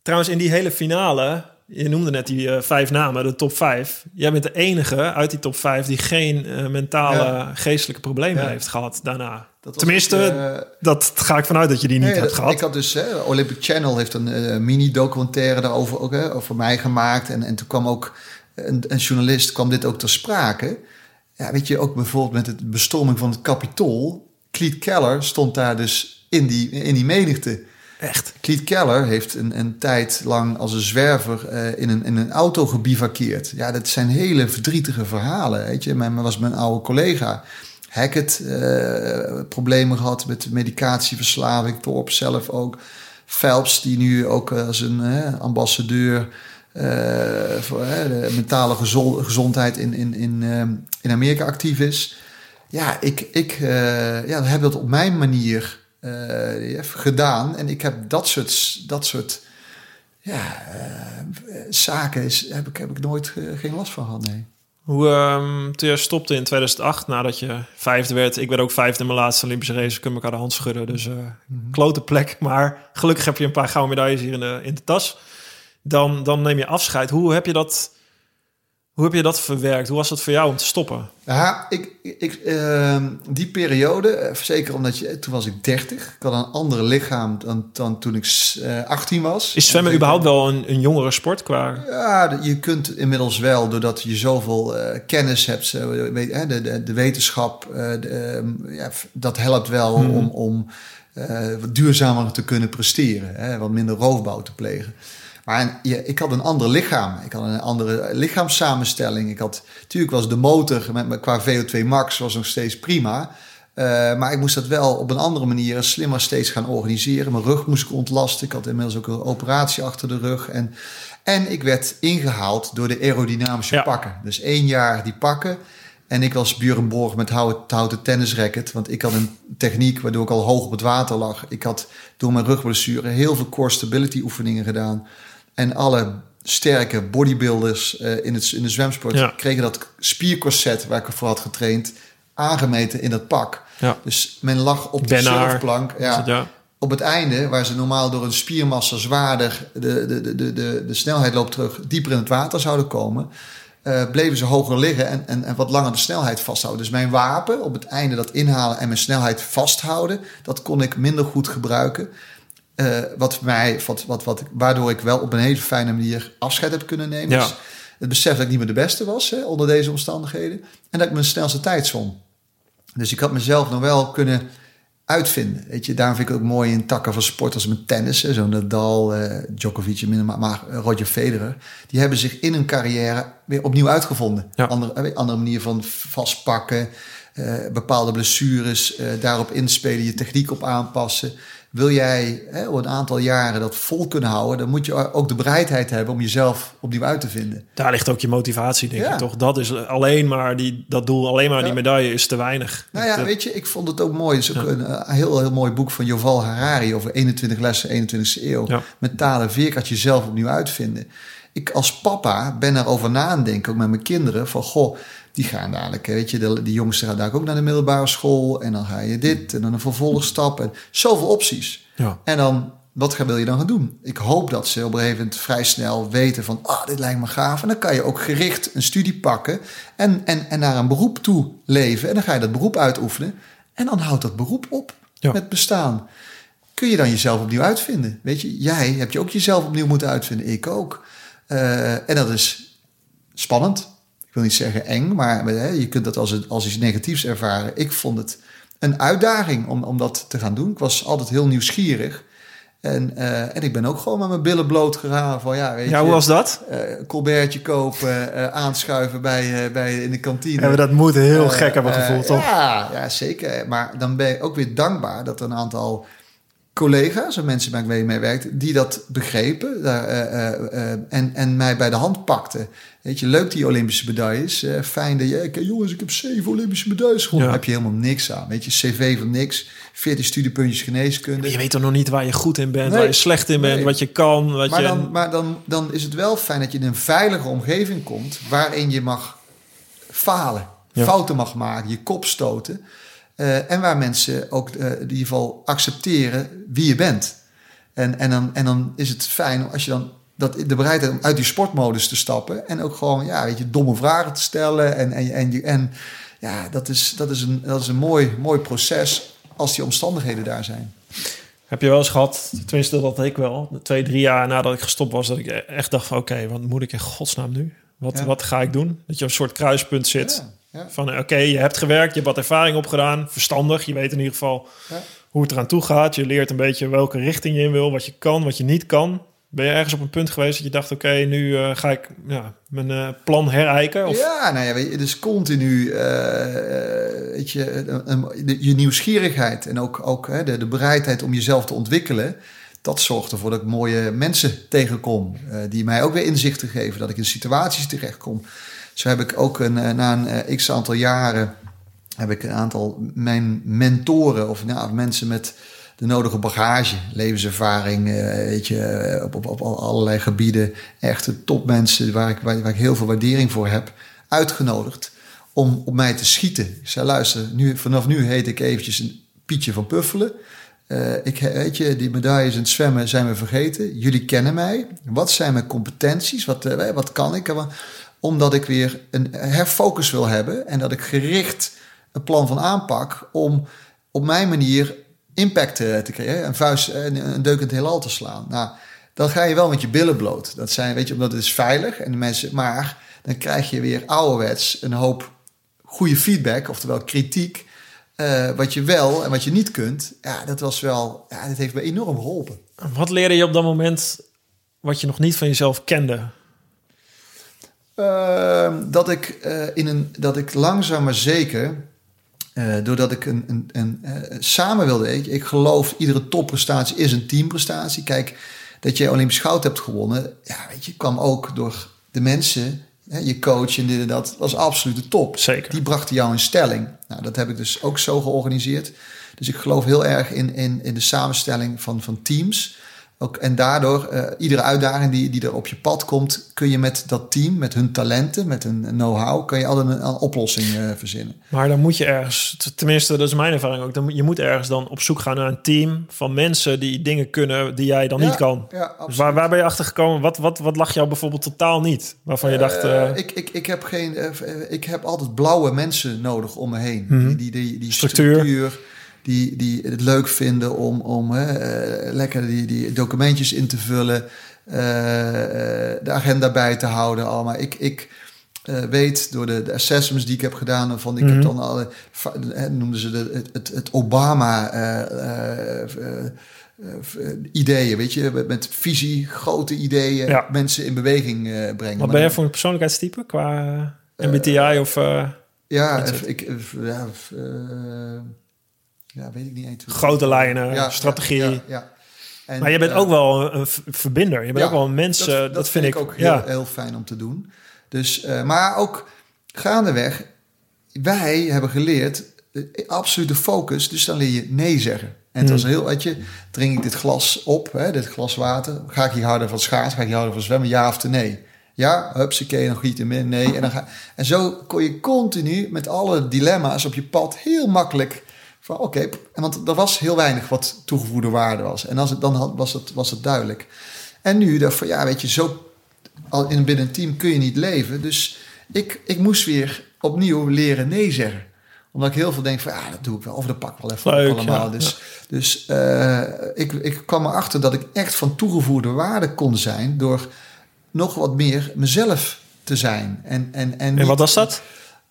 Trouwens, in die hele finale, je noemde net die eh, vijf namen, de top vijf. Jij bent de enige uit die top vijf die geen eh, mentale, Ja. geestelijke problemen Ja. heeft gehad daarna. Dat Tenminste, eh, dat ga ik vanuit dat je die niet Nee, hebt dat- gehad. Ik had dus, hè, Olympic Channel heeft een mini-documentaire daarover ook, hè, over mij gemaakt. En, en toen kwam ook een, een journalist, kwam dit ook ter sprake. Ja, weet je, ook bijvoorbeeld met de bestorming van het Capitool. Cleet Keller stond daar dus in die, in die menigte. Echt? Kliet Keller heeft een, een tijd lang als een zwerver eh, in, een, in een auto gebivakkeerd. Ja, dat zijn hele verdrietige verhalen. Weet je, mijn was mijn oude collega. Hackett uh, problemen gehad met medicatieverslaving, Torp zelf ook. Phelps, die nu ook als een ambassadeur voor de mentale gezondheid in, in, in, in Amerika actief is. Ja, ik, ik ja, heb dat op mijn manier uh, gedaan. En ik heb dat soort, dat soort ja, uh, zaken is, heb, ik, heb ik nooit geen last van gehad. Nee. Hoe, um, toen je stopte in 2008, nadat je vijfde werd. Ik werd ook vijfde in mijn laatste Olympische race. Kunnen elkaar de hand schudden. Dus uh, klote plek. Maar gelukkig heb je een paar gouden medailles hier in de, in de tas. Dan, dan neem je afscheid. Hoe heb je dat hoe heb je dat verwerkt? Hoe was het voor jou om te stoppen? Ja, ik, ik, uh, die periode, eh, zeker omdat je, toen was ik 30. Ik had een ander lichaam dan, dan toen ik uh, eh, 18 was. Is zwemmen überhaupt wel een, een jongere sport qua? Ja, je kunt inmiddels wel, doordat je zoveel uh, kennis hebt, de, de, de wetenschap, de, ehm, ja, dat helpt wel hmm. om, om wat duurzamer te kunnen presteren. Hè, wat minder roofbouw te plegen. Maar ik had een ander lichaam. Ik had een andere lichaamssamenstelling. Ik had, natuurlijk was de motor met, qua VO2 max was nog steeds prima. Uh, maar ik moest dat wel op een andere manier slimmer steeds gaan organiseren. Mijn rug moest ik ontlasten. Ik had inmiddels ook een operatie achter de rug. En, en ik werd ingehaald door de aerodynamische pakken. Dus één jaar die pakken. En ik was Burenborg met houten, houten tennisracket. Want ik had een techniek waardoor ik al hoog op het water lag. Ik had door mijn rugblessure heel veel core stability oefeningen gedaan. En alle sterke bodybuilders uh, in, het, in de zwemsport kregen dat spiercorset waar ik ervoor had getraind aangemeten in dat pak. Ja. Dus men lag op de surfplank. Ja, ja. Op het einde, waar ze normaal door een spiermassa zwaarder de, de, de, de, de, de snelheid loopt terug, dieper in het water zouden komen. Uh, bleven ze hoger liggen en, en, en wat langer de snelheid vasthouden. Dus mijn wapen op het einde, dat inhalen en mijn snelheid vasthouden, dat kon ik minder goed gebruiken. Uh, wat mij, wat, wat, wat, waardoor ik wel op een hele fijne manier afscheid heb kunnen nemen. Ja. Het besef dat ik niet meer de beste was hè, onder deze omstandigheden. En dat ik mijn snelste tijd zwom. Dus ik had mezelf nog wel kunnen uitvinden. Weet je, daarom vind ik het ook mooi in takken van sport als met tennis. Zo'n Nadal, uh, Djokovic, maar, maar Roger Federer. Die hebben zich in hun carrière weer opnieuw uitgevonden. Ja. Andere, eh, andere manier van vastpakken. Uh, bepaalde blessures, daarop inspelen, je techniek op aanpassen wil jij hè, een aantal jaren dat vol kunnen houden, dan moet je ook de bereidheid hebben om jezelf opnieuw uit te vinden. Daar ligt ook je motivatie, denk ik toch? Dat is alleen maar die, dat doel, alleen maar die medaille is te weinig. Nou ja, weet je, ik vond het ook mooi. Het is ook een, eh, heel, heel mooi boek van Joval Harari over 21 lessen 21e eeuw. Met talen veerkracht jezelf opnieuw uitvinden. Ik als papa ben erover na aan denken, ook met mijn kinderen, van goh, die gaan dadelijk, weet je, de, die jongsten gaan daar ook naar de middelbare school. En dan ga je dit en dan een vervolgstap. En zoveel opties. Ja. En dan, wat wil je dan gaan doen? Ik hoop dat ze op een gegeven moment vrij snel weten van, ah, dit lijkt me gaaf. En dan kan je ook gericht een studie pakken en, en, en naar een beroep toe leven. En dan ga je dat beroep uitoefenen. En dan houdt dat beroep op met bestaan. Kun je dan jezelf opnieuw uitvinden? Weet je, jij hebt je ook jezelf opnieuw moeten uitvinden. Ik ook. Uh, en dat is spannend wil niet zeggen eng, maar hè, je kunt dat als, het, als iets negatiefs ervaren. Ik vond het een uitdaging om, om dat te gaan doen. Ik was altijd heel nieuwsgierig. En, uh, en ik ben ook gewoon met mijn billen bloot gegaan. Van, ja, weet ja, hoe was dat? Uh, colbertje kopen, uh, aanschuiven bij, bij in de kantine. Ja, dat moet heel gek hebben gevoeld, toch? Ja, ja, zeker. Maar dan ben ik ook weer dankbaar dat er een aantal collega's en mensen waar ik mee, werkte, die dat begrepen uh, en, en mij bij de hand pakten. Weet je, leuk die Olympische medailles. fijn dat je, jongens, ik heb zeven Olympische medailles gewonnen. heb je helemaal niks aan. Weet je, cv van niks, 14 studiepuntjes geneeskunde. je weet toch nog niet waar je goed in bent, waar je slecht in bent, wat je kan. Wat maar je... Dan, maar dan, dan is het wel fijn dat je in een veilige omgeving komt waarin je mag falen, fouten mag maken, je kop stoten. Uh, en waar mensen ook uh, in ieder geval accepteren wie je bent. En, en, dan, en dan is het fijn als je dan dat de bereidheid om uit die sportmodus te stappen. En ook gewoon, ja, weet je, domme vragen te stellen. En, en, en, en ja, dat is, dat is een, dat is een mooi, mooi proces als die omstandigheden daar zijn. Heb je wel eens gehad, tenminste dat ik wel, twee, drie jaar nadat ik gestopt was, dat ik echt dacht van oké, wat moet ik in godsnaam nu? Wat, wat ga ik doen? Dat je op een soort kruispunt zit. Ja. Van oké, je hebt gewerkt, je hebt wat ervaring opgedaan, verstandig. Je weet in ieder geval hoe het eraan toe gaat. Je leert een beetje welke richting je in wil, wat je kan, wat je niet kan. Ben je ergens op een punt geweest dat je dacht: oké, nu eh, ga ik ja, mijn eh, plan herijken? Of... Ja, nou ja, weet je, dus continu eh, weet je, de- je nieuwsgierigheid en ook, ook hè, de, de bereidheid om jezelf te ontwikkelen. Dat zorgt ervoor dat ik mooie mensen tegenkom. die mij ook weer inzichten geven. Dat ik in situaties terechtkom. Zo heb ik ook een, eh, na een eh, x aantal jaren. heb ik een aantal mijn mentoren of nou, mensen met de nodige bagage, levenservaring, eh, weet je, op, op, op allerlei gebieden. Echte topmensen waar ik, waar, ik heel veel waardering voor heb, uitgenodigd om op mij te schieten. Ik zei, luister, nu, vanaf nu heet ik eventjes een Pietje van Puffelen. Ik, weet je, die medailles in het zwemmen zijn we vergeten. Jullie kennen mij. Wat zijn mijn competenties? Wat, wat kan ik? Omdat ik weer een herfocus wil hebben en dat ik gericht een plan van aanpak om op mijn manier impact eh, te creëren. Een vuist, een, een deuk in het heelal te slaan. Nou, dan ga je wel met je billen bloot. Dat zijn, weet je, omdat het is veilig en de mensen, maar dan krijg je weer ouderwets een hoop goede feedback, oftewel kritiek. eh, wat je wel en wat je niet kunt. Ja, dat was wel, ja, dat heeft me enorm geholpen. Wat leerde je op dat moment wat je nog niet van jezelf kende? Ehm, dat, ik, eh, in een, dat ik langzaam maar zeker, eh, doordat ik een, een, een, eh, samen wilde, ik, ik geloof iedere topprestatie is een teamprestatie. Kijk, dat je Olympisch goud hebt gewonnen, ja, weet je, kwam ook door de mensen, hè, je coach en dit en dat, was absoluut de top. Zeker. Die brachten jou in stelling. Nou, dat heb ik dus ook zo georganiseerd. Dus ik geloof heel erg in, in, in de samenstelling van, van teams. Ook, en daardoor, eh, iedere uitdaging die, die er op je pad komt, kun je met dat team, met hun talenten, met hun know-how, kun je altijd een, een oplossing eh, verzinnen. Maar dan moet je ergens, tenminste, dat is mijn ervaring ook. Dan, moet- je moet ergens dan op zoek gaan naar een team van mensen die dingen kunnen die jij dan Ja, niet kan. ja, dus waar, waar ben je achter gekomen? Wat, wat, wat lag jou bijvoorbeeld totaal niet? Waarvan je dacht, eh, ik, ik, ik, heb geen, ik heb altijd blauwe mensen nodig om me heen. Mhm. Die, die, die, die Structuur. structuur, die, die het leuk vinden om, om hè, eh, lekker die, die documentjes in te vullen, eh, eh, de agenda bij te houden. Allemaal. Ik, ik weet door de, de assessments die ik heb gedaan, van ik Mhm. heb dan alle, noemden ze de, het, het, Obama. ideeën, weet je, met, visie, grote ideeën, Ja. mensen in beweging brengen. wat Maar ben je dan- voor een persoonlijkheidstype qua MBTI of Ja, ik, ja, ja, weet ik niet eens. grote lijnen, Ja, strategie? Ja, ja. En, maar je bent eh, ook wel een verbinder. Je bent ook wel een mens. Dat, eh, dat, dat, vind ik ook heel, fijn om te doen. Dus, eh, maar ook gaandeweg, wij hebben geleerd, absolute focus, dus dan leer je nee zeggen. En het Hmm. was heel, weet je, drink ik dit glas op, hè, dit glas water, ga ik hier harder van schaats, ga ik hier harder van zwemmen, ja of nee? Ja, hupsakee, dan giet hem in, nee. En, dan ga, en zo kon je continu met alle dilemma's op je pad heel makkelijk van oké, en want er was heel weinig wat toegevoegde waarde was. En als het, dan had, was, het, was het duidelijk. En nu dacht van ja, weet je, zo al in binnen een team kun je niet leven. Dus ik, ik moest weer opnieuw leren nee zeggen. Omdat ik heel veel denk van ja, dat doe ik wel. Of dat pak ik wel even op allemaal. ja, dus dus eh, ik, ik kwam erachter dat ik echt van toegevoegde waarde kon zijn... door nog wat meer mezelf te zijn. En, en, en, En wat was dat?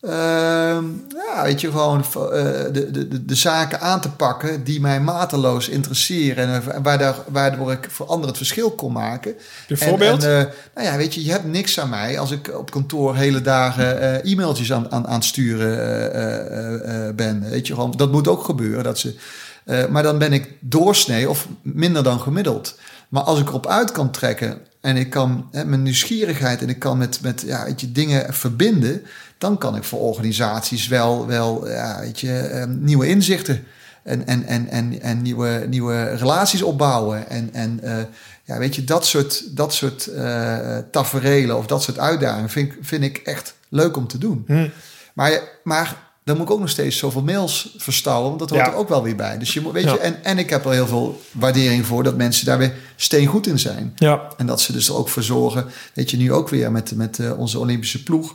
Ehm, ja, weet je, gewoon eh, de, de, de, zaken aan te pakken die mij mateloos interesseren. En waardoor, waardoor ik voor anderen het verschil kon maken. Een voorbeeld? En, en, eh, nou ja, weet je, je hebt niks aan mij als ik op kantoor hele dagen eh, e-mailtjes aan, aan, aan het sturen ben. Weet je, gewoon, dat moet ook gebeuren. Dat ze, maar dan ben ik doorsnee of minder dan gemiddeld. Maar als ik erop uit kan trekken en ik kan hè, mijn nieuwsgierigheid en ik kan met, met ja, weet je, dingen verbinden, dan kan ik voor organisaties wel, wel ja, weet je, eh, nieuwe inzichten en, en, en, en, en nieuwe, nieuwe relaties opbouwen. En, en eh, ja, weet je, dat soort, dat soort eh taferelen of dat soort uitdagingen vind, ik- vind ik echt leuk om te doen. Hm. Maar, maar dan moet ik ook nog steeds zoveel mails verstouwen, want dat hoort Ja. er ook wel weer bij. Dus je moet, weet Ja. je, en, en ik heb er heel veel waardering voor dat mensen daar weer steengoed in zijn. Ja, En dat ze dus er ook voor zorgen. Weet je, nu ook weer met, met eh, onze Olympische ploeg.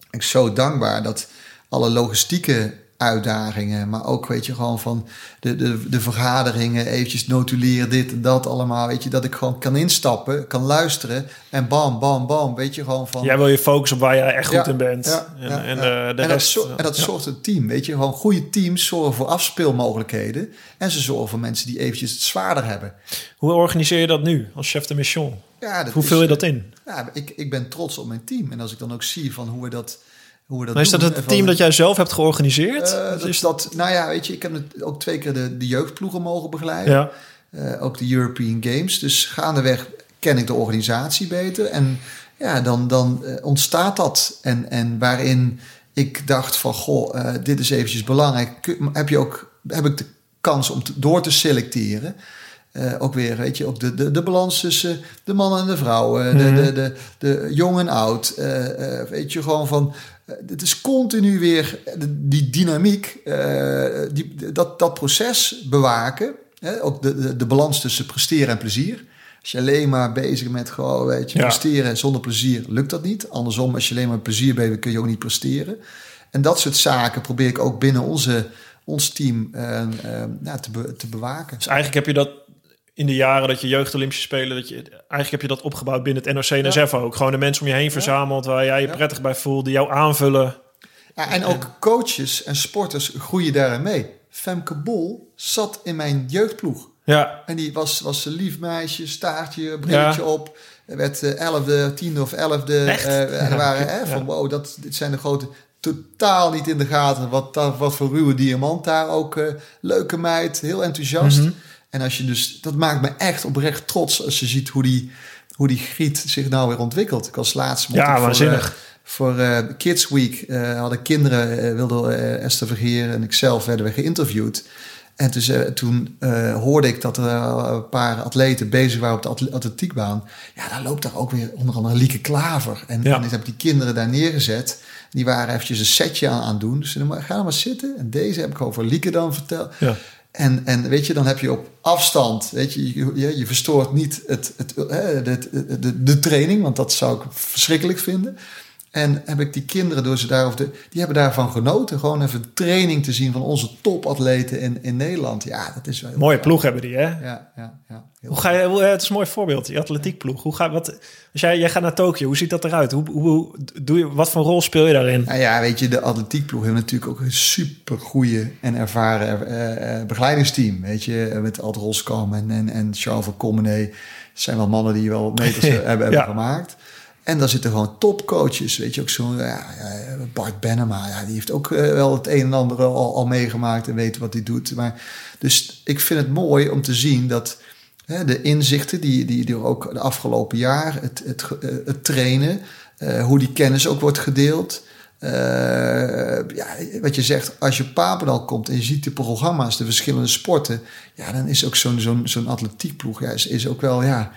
Ik ben zo dankbaar dat alle logistieke uitdagingen. Maar ook, weet je, gewoon van de, de, de vergaderingen, eventjes notuleren, dit en dat allemaal. Weet je, dat ik gewoon kan instappen, kan luisteren en bam, bam, bam. Weet je, gewoon van... Jij wil je focussen op waar jij echt goed Ja, in bent. ja, en, ja, en, ja. eh, de en, rest... dat, en dat zorgt een team, weet je. Gewoon goede teams zorgen voor afspeelmogelijkheden. En ze zorgen voor mensen die eventjes het zwaarder hebben. Hoe organiseer je dat nu als chef de mission? Ja, dat Hoe vul je dat in? Ja, ik, ik ben trots op mijn team. En als ik dan ook zie van hoe we dat, hoe we dat Maar is doen, dat het team dat jij zelf hebt georganiseerd? Of dat is dat, nou ja, weet je, ik heb het ook twee keer de, de jeugdploegen mogen begeleiden. Ja. Eh, ook de European Games. Dus gaandeweg ken ik de organisatie beter. En ja, dan, dan eh, ontstaat dat. En, en waarin ik dacht van, goh, dit is eventjes belangrijk. Heb, je ook, heb ik de kans om te- door te selecteren? Ook weer, weet je, ook de, de, de balans tussen de mannen en de vrouwen, Mhm. de, de, de, de jong en oud. eh, weet je, gewoon van, het is continu weer de- die dynamiek, eh, die, dat, dat proces bewaken. Hè? Ook de, de, de balans tussen presteren en plezier. Als je alleen maar bezig bent met gewoon, weet je, Ja. presteren zonder plezier, lukt dat niet. Andersom, als je alleen maar plezier bent, kun je ook niet presteren. En dat soort zaken probeer ik ook binnen onze, ons team eh, eh, ja, te, be- te bewaken. Dus eigenlijk heb je dat in de jaren dat je jeugd Olympische Spelen, dat je, eigenlijk heb je dat opgebouwd binnen het NOC-NSF ook. Gewoon de mensen om je heen verzameld waar jij je prettig bij voelt, die jou aanvullen. Ja, en ook coaches en sporters groeien daarin mee. Femke Bol zat in mijn jeugdploeg. Ja, En die was, was een lief meisje, staartje, brilletje Ja. op. Er werd eh, elfde, tiende of elfde. Echt? eh, er waren hè, van wow, dat, dit zijn de grote... Totaal niet in de gaten wat, wat voor ruwe diamant daar ook. eh, leuke meid, heel enthousiast. Mhm. En als je dus, dat maakt me echt oprecht trots als je ziet hoe die, hoe die griet zich nou weer ontwikkelt. Ik was laatst Ja, voor, waanzinnig. eh, voor eh, Kids Week eh, hadden kinderen, eh, wilde eh, Esther Vergeer en ikzelf werden we geïnterviewd. En dus, toen hoorde ik dat er een paar atleten bezig waren op de atle- atletiekbaan. Ja, daar loopt daar ook weer onder andere Lieke Klaver. En, Ja. en ik heb die kinderen daar neergezet. Die waren eventjes een setje aan, aan doen. Dus ze zeiden, ga maar zitten. En deze heb ik over Lieke dan verteld. ja. En, en weet je, dan heb je op afstand, weet je, je, je, verstoort niet het, het, de, de training, want dat zou ik verschrikkelijk vinden. En heb ik die kinderen, door ze daarover de, die hebben daarvan genoten. Gewoon even de training te zien van onze topatleten in, in Nederland. Ja, dat is wel heel Mooie gaaf. ploeg hebben die, hè? Ja, ja, ja. Hoe ga je, hoe- het is een mooi voorbeeld, die atletiekploeg. Hoe ga, wat, als jij, jij gaat naar Tokio, hoe ziet dat eruit? Hoe, hoe, doe je, wat voor rol speel je daarin? Nou ja, weet je, de atletiekploeg heeft natuurlijk ook een super goede en ervaren eh, eh, begeleidingsteam. Weet je, met Ad Roskam en, en, en Charles van zijn wel mannen die wel meters [LAUGHS] eh, hebben, hebben Ja. gemaakt. En daar zitten gewoon topcoaches. Weet je, ook zo'n ja, Bart Benema. Ja, die heeft ook eh, wel het een en ander al, al meegemaakt en weet wat hij doet. Maar, dus ik vind het mooi om te zien dat hè, de inzichten die, die, die ook de afgelopen jaar, het, het, eh, het trainen, eh, hoe die kennis ook wordt gedeeld. Ja, wat je zegt, als je op Papendal komt en je ziet de programma's, de verschillende sporten, ja, dan is ook zo'n zo'n zo'n atletiekploeg ja, is, is ook wel ja,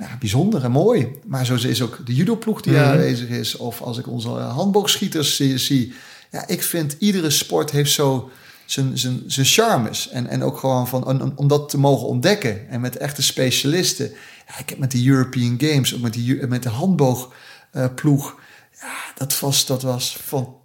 ja, bijzonder en mooi. Maar zo is ook de judoploeg die Mhm. aanwezig is. Of als ik onze handboogschieters zie, zie. Ja, ik vind iedere sport heeft zo zijn, zijn, zijn charmes. En, en ook gewoon van, om, om dat te mogen ontdekken. En met echte specialisten. Ja, ik heb met de European Games, ook met, die, met de handboogploeg. ja, dat was, dat was fantastisch,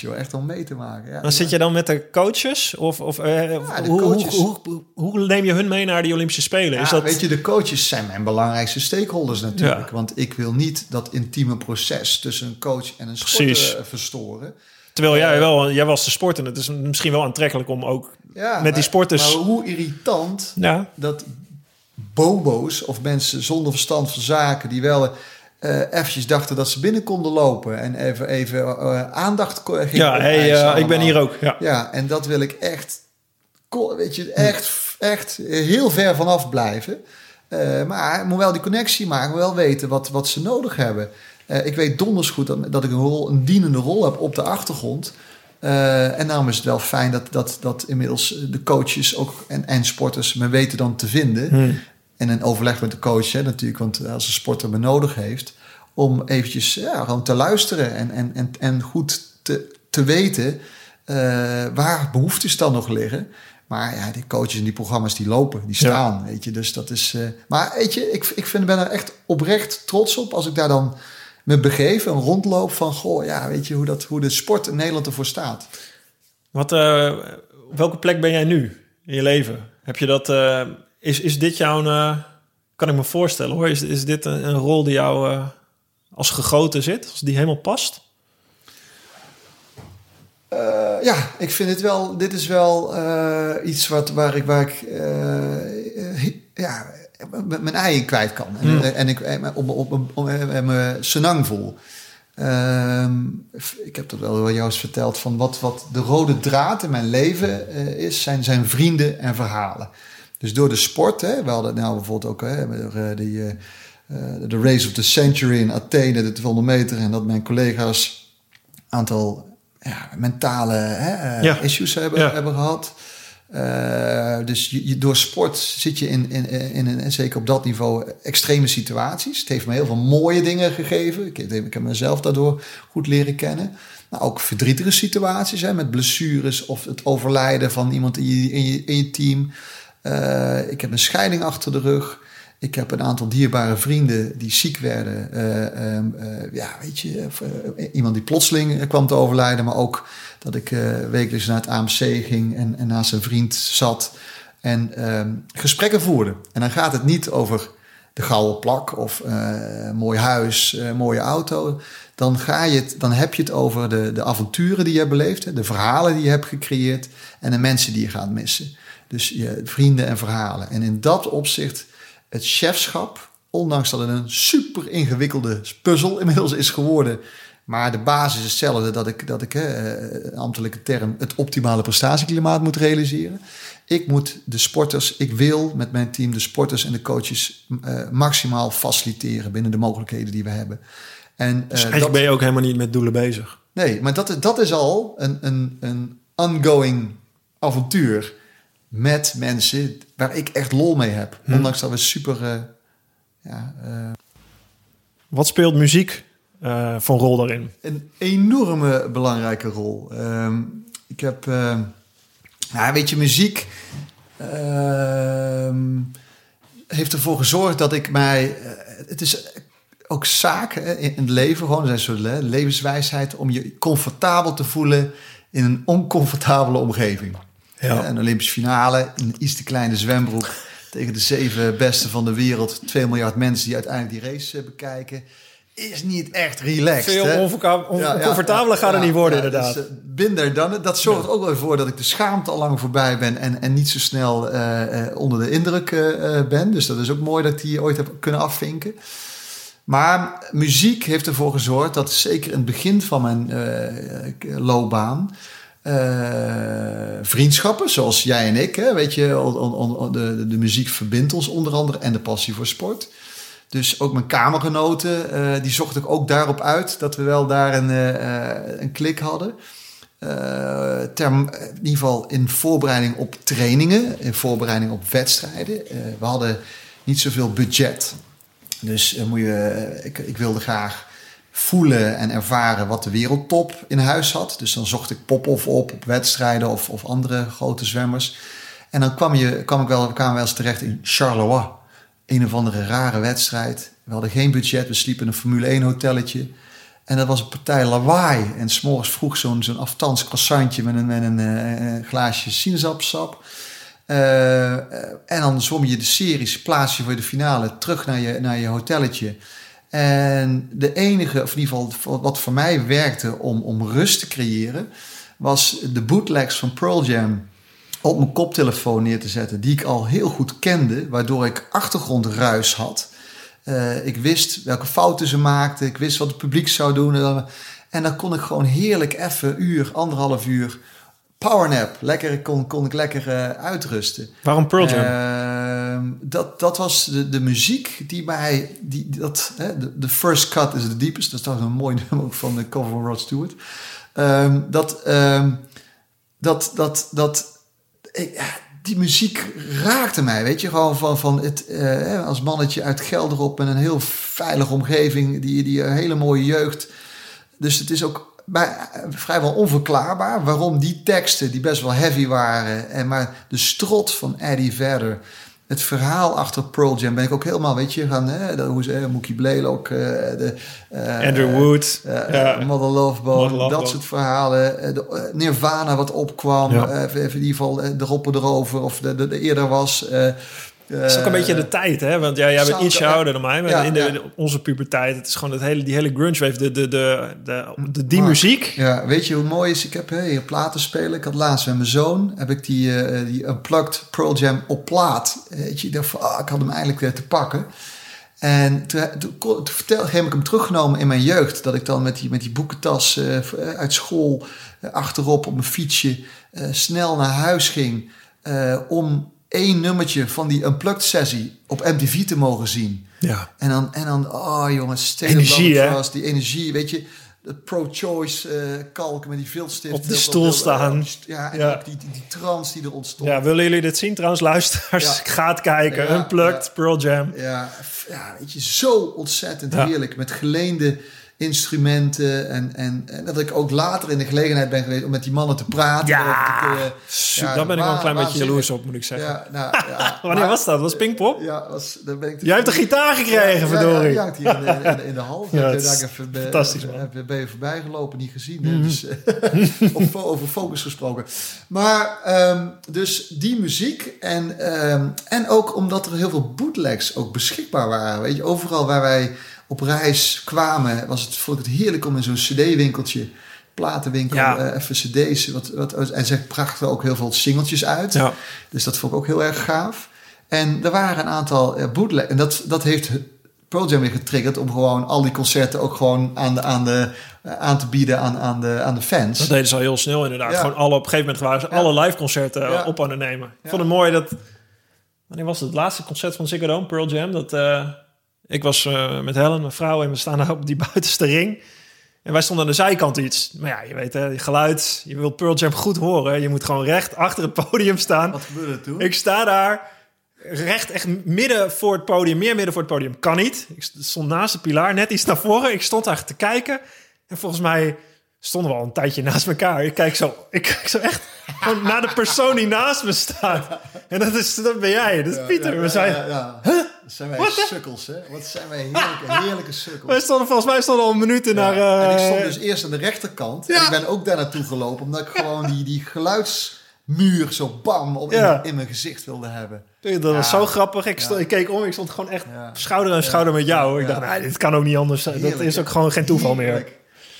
joh. Echt om mee te maken. Ja, Dan zit je dan met de coaches? Of, of eh, de hoe, coaches. Hoe, hoe, hoe neem je hun mee naar die Olympische Spelen? is dat, Weet je, de coaches zijn mijn belangrijkste stakeholders natuurlijk. Want ik wil niet dat intieme proces tussen een coach en een Precies. sporter eh, verstoren. terwijl jij wel, jij was de sport en het is misschien wel aantrekkelijk om ook... Met die sporters- Maar hoe irritant dat bobo's of mensen zonder verstand van zaken... die wel eventjes dachten dat ze binnen konden lopen... en even, even eh, aandacht gingen ja hey, eh, ik ben hier ook. Ja. Ja, en dat wil ik echt, weet je, echt, echt heel ver vanaf blijven. Maar ik moet wel die connectie maken, moet wel weten wat, wat ze nodig hebben. Ik weet donders goed dat, dat ik een, rol, een dienende rol heb op de achtergrond. En daarom is het wel fijn dat, dat, dat inmiddels de coaches ook en, en sporters me weten dan te vinden. Hmm. En een overleg met de coach hè, natuurlijk, want als een sporter me nodig heeft, om eventjes ja, gewoon te luisteren en, en, en, en goed te, te weten eh, waar behoeftes dan nog liggen. Maar ja, die coaches en die programma's die lopen, die Ja. staan, weet je. Dus dat is. eh, maar weet je, ik, ik vind, ben er echt oprecht trots op als ik daar dan me begeef en rondloop van, goh, ja, weet je hoe dat, hoe de sport in Nederland ervoor staat. Wat, uh, welke plek ben jij nu in je leven? Heb je dat, is, is dit jouw, kan ik me voorstellen hoor, is, is dit een, een rol die jou als gegoten zit, als die helemaal past? ja, ik vind het wel, dit is wel iets wat, waar ik, waar ik ja, mijn ei kwijt kan. En, hmm. en ik op, op, op, op, me senang voel. Ehm, ik heb dat wel wel jou eens verteld van wat, wat de rode draad in mijn leven is, zijn, zijn vrienden en verhalen. Dus door de sport, hè, we hadden nou bijvoorbeeld ook hè, eh, die, de Race of the Century in Athene, de 200 meter, en dat mijn collega's aantal ja, mentale hè, issues hebben, hebben gehad. Uh, dus je, door sport zit je in, in, in, in, zeker op dat niveau, extreme situaties. Het heeft me heel veel mooie dingen gegeven. Ik, ik heb mezelf daardoor goed leren kennen. Maar ook verdrietige situaties, hè, met blessures of het overlijden van iemand in je, in je, in je team. Uh, ik heb een scheiding achter de rug. Ik heb een aantal dierbare vrienden die ziek werden. Uh, ja, weet je, iemand die plotseling kwam te overlijden, maar ook dat ik wekelijks naar het AMC ging en, en naast een vriend zat en uh, gesprekken voerde. En dan gaat het niet over de gouden plak of mooi huis, mooie auto. Dan, ga je het, dan heb je het over de, de avonturen die je hebt beleefd, de verhalen die je hebt gecreëerd en de mensen die je gaat missen. Dus je vrienden en verhalen. En in dat opzicht, het chefschap, ondanks dat het een super ingewikkelde puzzel inmiddels is geworden, maar de basis is hetzelfde, dat ik, dat ik uh, ambtelijke term, het optimale prestatieklimaat moet realiseren. Ik moet de sporters, ik wil met mijn team de sporters en de coaches uh, maximaal faciliteren binnen de mogelijkheden die we hebben. En, uh, dus eigenlijk dat, ben je ook helemaal niet met doelen bezig. Nee, maar dat, dat is al een, een, een ongoing avontuur met mensen waar ik echt lol mee heb. Hm. Ondanks dat we super. ja, Wat speelt muziek uh, van rol daarin? Een enorme belangrijke rol. Uh, ik heb, nou, weet je, muziek ehm, heeft ervoor gezorgd dat ik mij. Eh, het is ook zaak in het leven, gewoon een soort levenswijsheid, om je comfortabel te voelen in een oncomfortabele omgeving. Ja. Een Olympische finale in een iets te kleine zwembroek [LAUGHS] tegen de zeven beste van de wereld, 2 miljard mensen die uiteindelijk die race bekijken is niet echt relaxed. Veel oncomfortabeler gaat het niet worden, inderdaad. Dus, uh, binder dan. Dat zorgt ook wel voor dat ik de schaamte al lang voorbij ben en, en niet zo snel uh, uh, onder de indruk ben. Dus dat is ook mooi dat ik die ooit heb kunnen afvinken. Maar muziek heeft ervoor gezorgd dat zeker in het begin van mijn loopbaan. Vriendschappen, zoals jij en ik, hè, weet je, de, de muziek verbindt ons onder andere en de passie voor sport. Dus ook mijn kamergenoten, uh, die zocht ik ook daarop uit dat we wel daar een, uh, een klik hadden. Ter, in ieder geval in voorbereiding op trainingen, in voorbereiding op wedstrijden. we hadden niet zoveel budget. Dus moet je, ik, ik, wilde graag voelen en ervaren wat de wereldtop in huis had. Dus dan zocht ik Popov op op wedstrijden of, of andere grote zwemmers. En dan kwam, je, kwam ik wel, kwamen we wel eens terecht in Charleroi een of andere rare wedstrijd. We hadden geen budget, we sliepen in een Formule 1 hotelletje. En dat was een partij lawaai. En s'morgens vroeg zo'n zo'n aftans croissantje met een, met een uh, glaasje sinaasappelsap. Uh, en dan zwom je de series, plaats je voor de finale, terug naar je, naar je hotelletje. En de enige, of in ieder geval wat voor mij werkte om, om rust te creëren, was de bootlegs van Pearl Jam op mijn koptelefoon neer te zetten, die ik al heel goed kende, waardoor ik achtergrondruis had. Uh, ik wist welke fouten ze maakten, ik wist wat het publiek zou doen. En dan kon ik gewoon heerlijk even uur, anderhalf uur powernap. Lekker, kon, kon ik lekker uh, uitrusten. Waarom Pearl Jam? Uh, dat, dat was de, de muziek die mij... Die, dat, hè, de, de first cut is the deepest. Dat is toch een mooi [LAUGHS] nummer van de cover van Rod Stewart. Um, dat, um, dat, dat, dat die muziek raakte mij, weet je, gewoon van, van het, uh, als mannetje uit Gelderop in een heel veilige omgeving, die, die een hele mooie jeugd. Dus het is ook bij, vrijwel onverklaarbaar waarom die teksten, die best wel heavy waren, en maar de strot van Eddie Vedder het verhaal achter Pearl Jam ben ik ook helemaal, weet je, gaan, hè, hoe ze, eh, Mookie Blaylock, eh, de, eh, Andrew Wood. eh. Mother Love Bone, Love dat soort verhalen. De, Nirvana wat opkwam, Ja. eh, in ieder geval de Roppen erover, of de, de, de eerder was. Eh, Het is ook een beetje de tijd, hè? Want ja, jij bent iets ouder dan mij. Maar in de, onze puberteit, het is gewoon het hele, die hele grunge wave, de, de, de, de, de- die muziek. Ja, weet je hoe mooi is? Ik heb hier platen spelen. Ik had laatst met mijn zoon heb ik die, eh die Unplugged Pearl Jam op plaat. Weet je, ik dacht ah, ik had hem eindelijk weer te pakken. En toen, toen, heb ik hem teruggenomen in mijn jeugd. Dat ik dan met die, met die boekentas eh, uit school achterop op mijn fietsje snel naar huis ging. om één nummertje van die Unplugged sessie op MTV te mogen zien. Ja. En dan, en dan oh jongens, Energie, hè? Die energie, weet je. Het pro-choice eh kalken met die viltstift. Op de stoel staan. Ja, en Ja. ook die, die, die trance die er ontstond. ja, willen jullie dit zien trouwens, luisteraars? Ja. [LAUGHS] Gaat kijken. Ja, Unplugged. Pearl Jam. Ja, ja, weet je, zo ontzettend heerlijk. Met geleende instrumenten. En, en, en dat ik ook later in de gelegenheid ben geweest om met die mannen te praten. Ja, eh, ja, daar ben ik wel een klein beetje jaloers op, moet ik zeggen. Ja, nou, [LAUGHS] ja, Wanneer maar- was dat? Was Pinkpop? Ja, was, daar ben ik Jij hebt een gitaar gekregen, verdorie. Ja, hier in de, in de, in de hal. [LAUGHS] Ja, daar even fantastisch, man. be- ben je voorbij gelopen, niet gezien. Mhm. Dus, eh, [LAUGHS] of over focus gesproken. Maar ehm, dus die muziek en, ehm, en ook omdat er heel veel bootlegs ook beschikbaar waren. Weet je, overal waar wij op reis kwamen, was het, vond ik het heerlijk om in zo'n cd-winkeltje, platenwinkel, Ja. eh, even cd's. Wat, wat, en ze brachten ook heel veel singeltjes uit. Ja. Dus dat vond ik ook heel erg gaaf. En er waren een aantal uh, bootleg. En dat, dat heeft Pearl Jam weer getriggerd om gewoon al die concerten ook gewoon aan, de, aan, de, eh, aan te bieden aan, aan, de, aan de fans. Dat deden ze al heel snel inderdaad. Ja. Gewoon alle, op een gegeven moment waren ze Ja. alle live concerten Ja. op aan het nemen. Ik vond het mooi dat... Wanneer was het? Het laatste concert van Ziggo Dome, Pearl Jam. Dat, ik was eh, met Helen, mijn vrouw, en we staan daar op die [LAUGHS] buitenste ring. En wij stonden aan de zijkant iets. Maar ja, je weet hè, je geluid. Je wilt Pearl Jam goed horen. Je moet gewoon recht achter het podium staan. Wat gebeurde er toen? Ik sta daar recht echt midden voor het podium. Meer midden voor het podium. Kan niet. Ik stond naast de pilaar, net iets naar voren. Ik stond daar te kijken. En volgens mij stonden we al een tijdje naast elkaar. Ik kijk zo, ik kijk zo echt naar de persoon die naast me staat. En dat, is, dat ben jij, dat is Pieter. Ja, we zijn, ja, ja. Dat zijn wij sukkels, hè? Wat zijn wij heerlijke, [LAUGHS] heerlijke sukkels. wij stonden volgens mij stonden al minuten Ja, naar... eh, en ik stond dus eerst aan de rechterkant. En ik ben ook daar naartoe gelopen. Omdat ik gewoon die, die geluidsmuur zo bam op in, in mijn gezicht wilde hebben. Dat was zo grappig. Ik, stond, ik keek om, ik stond gewoon echt schouder aan schouder met jou. Ik dacht, nee, dit kan ook niet anders zijn. Dat is ook gewoon geen toeval meer.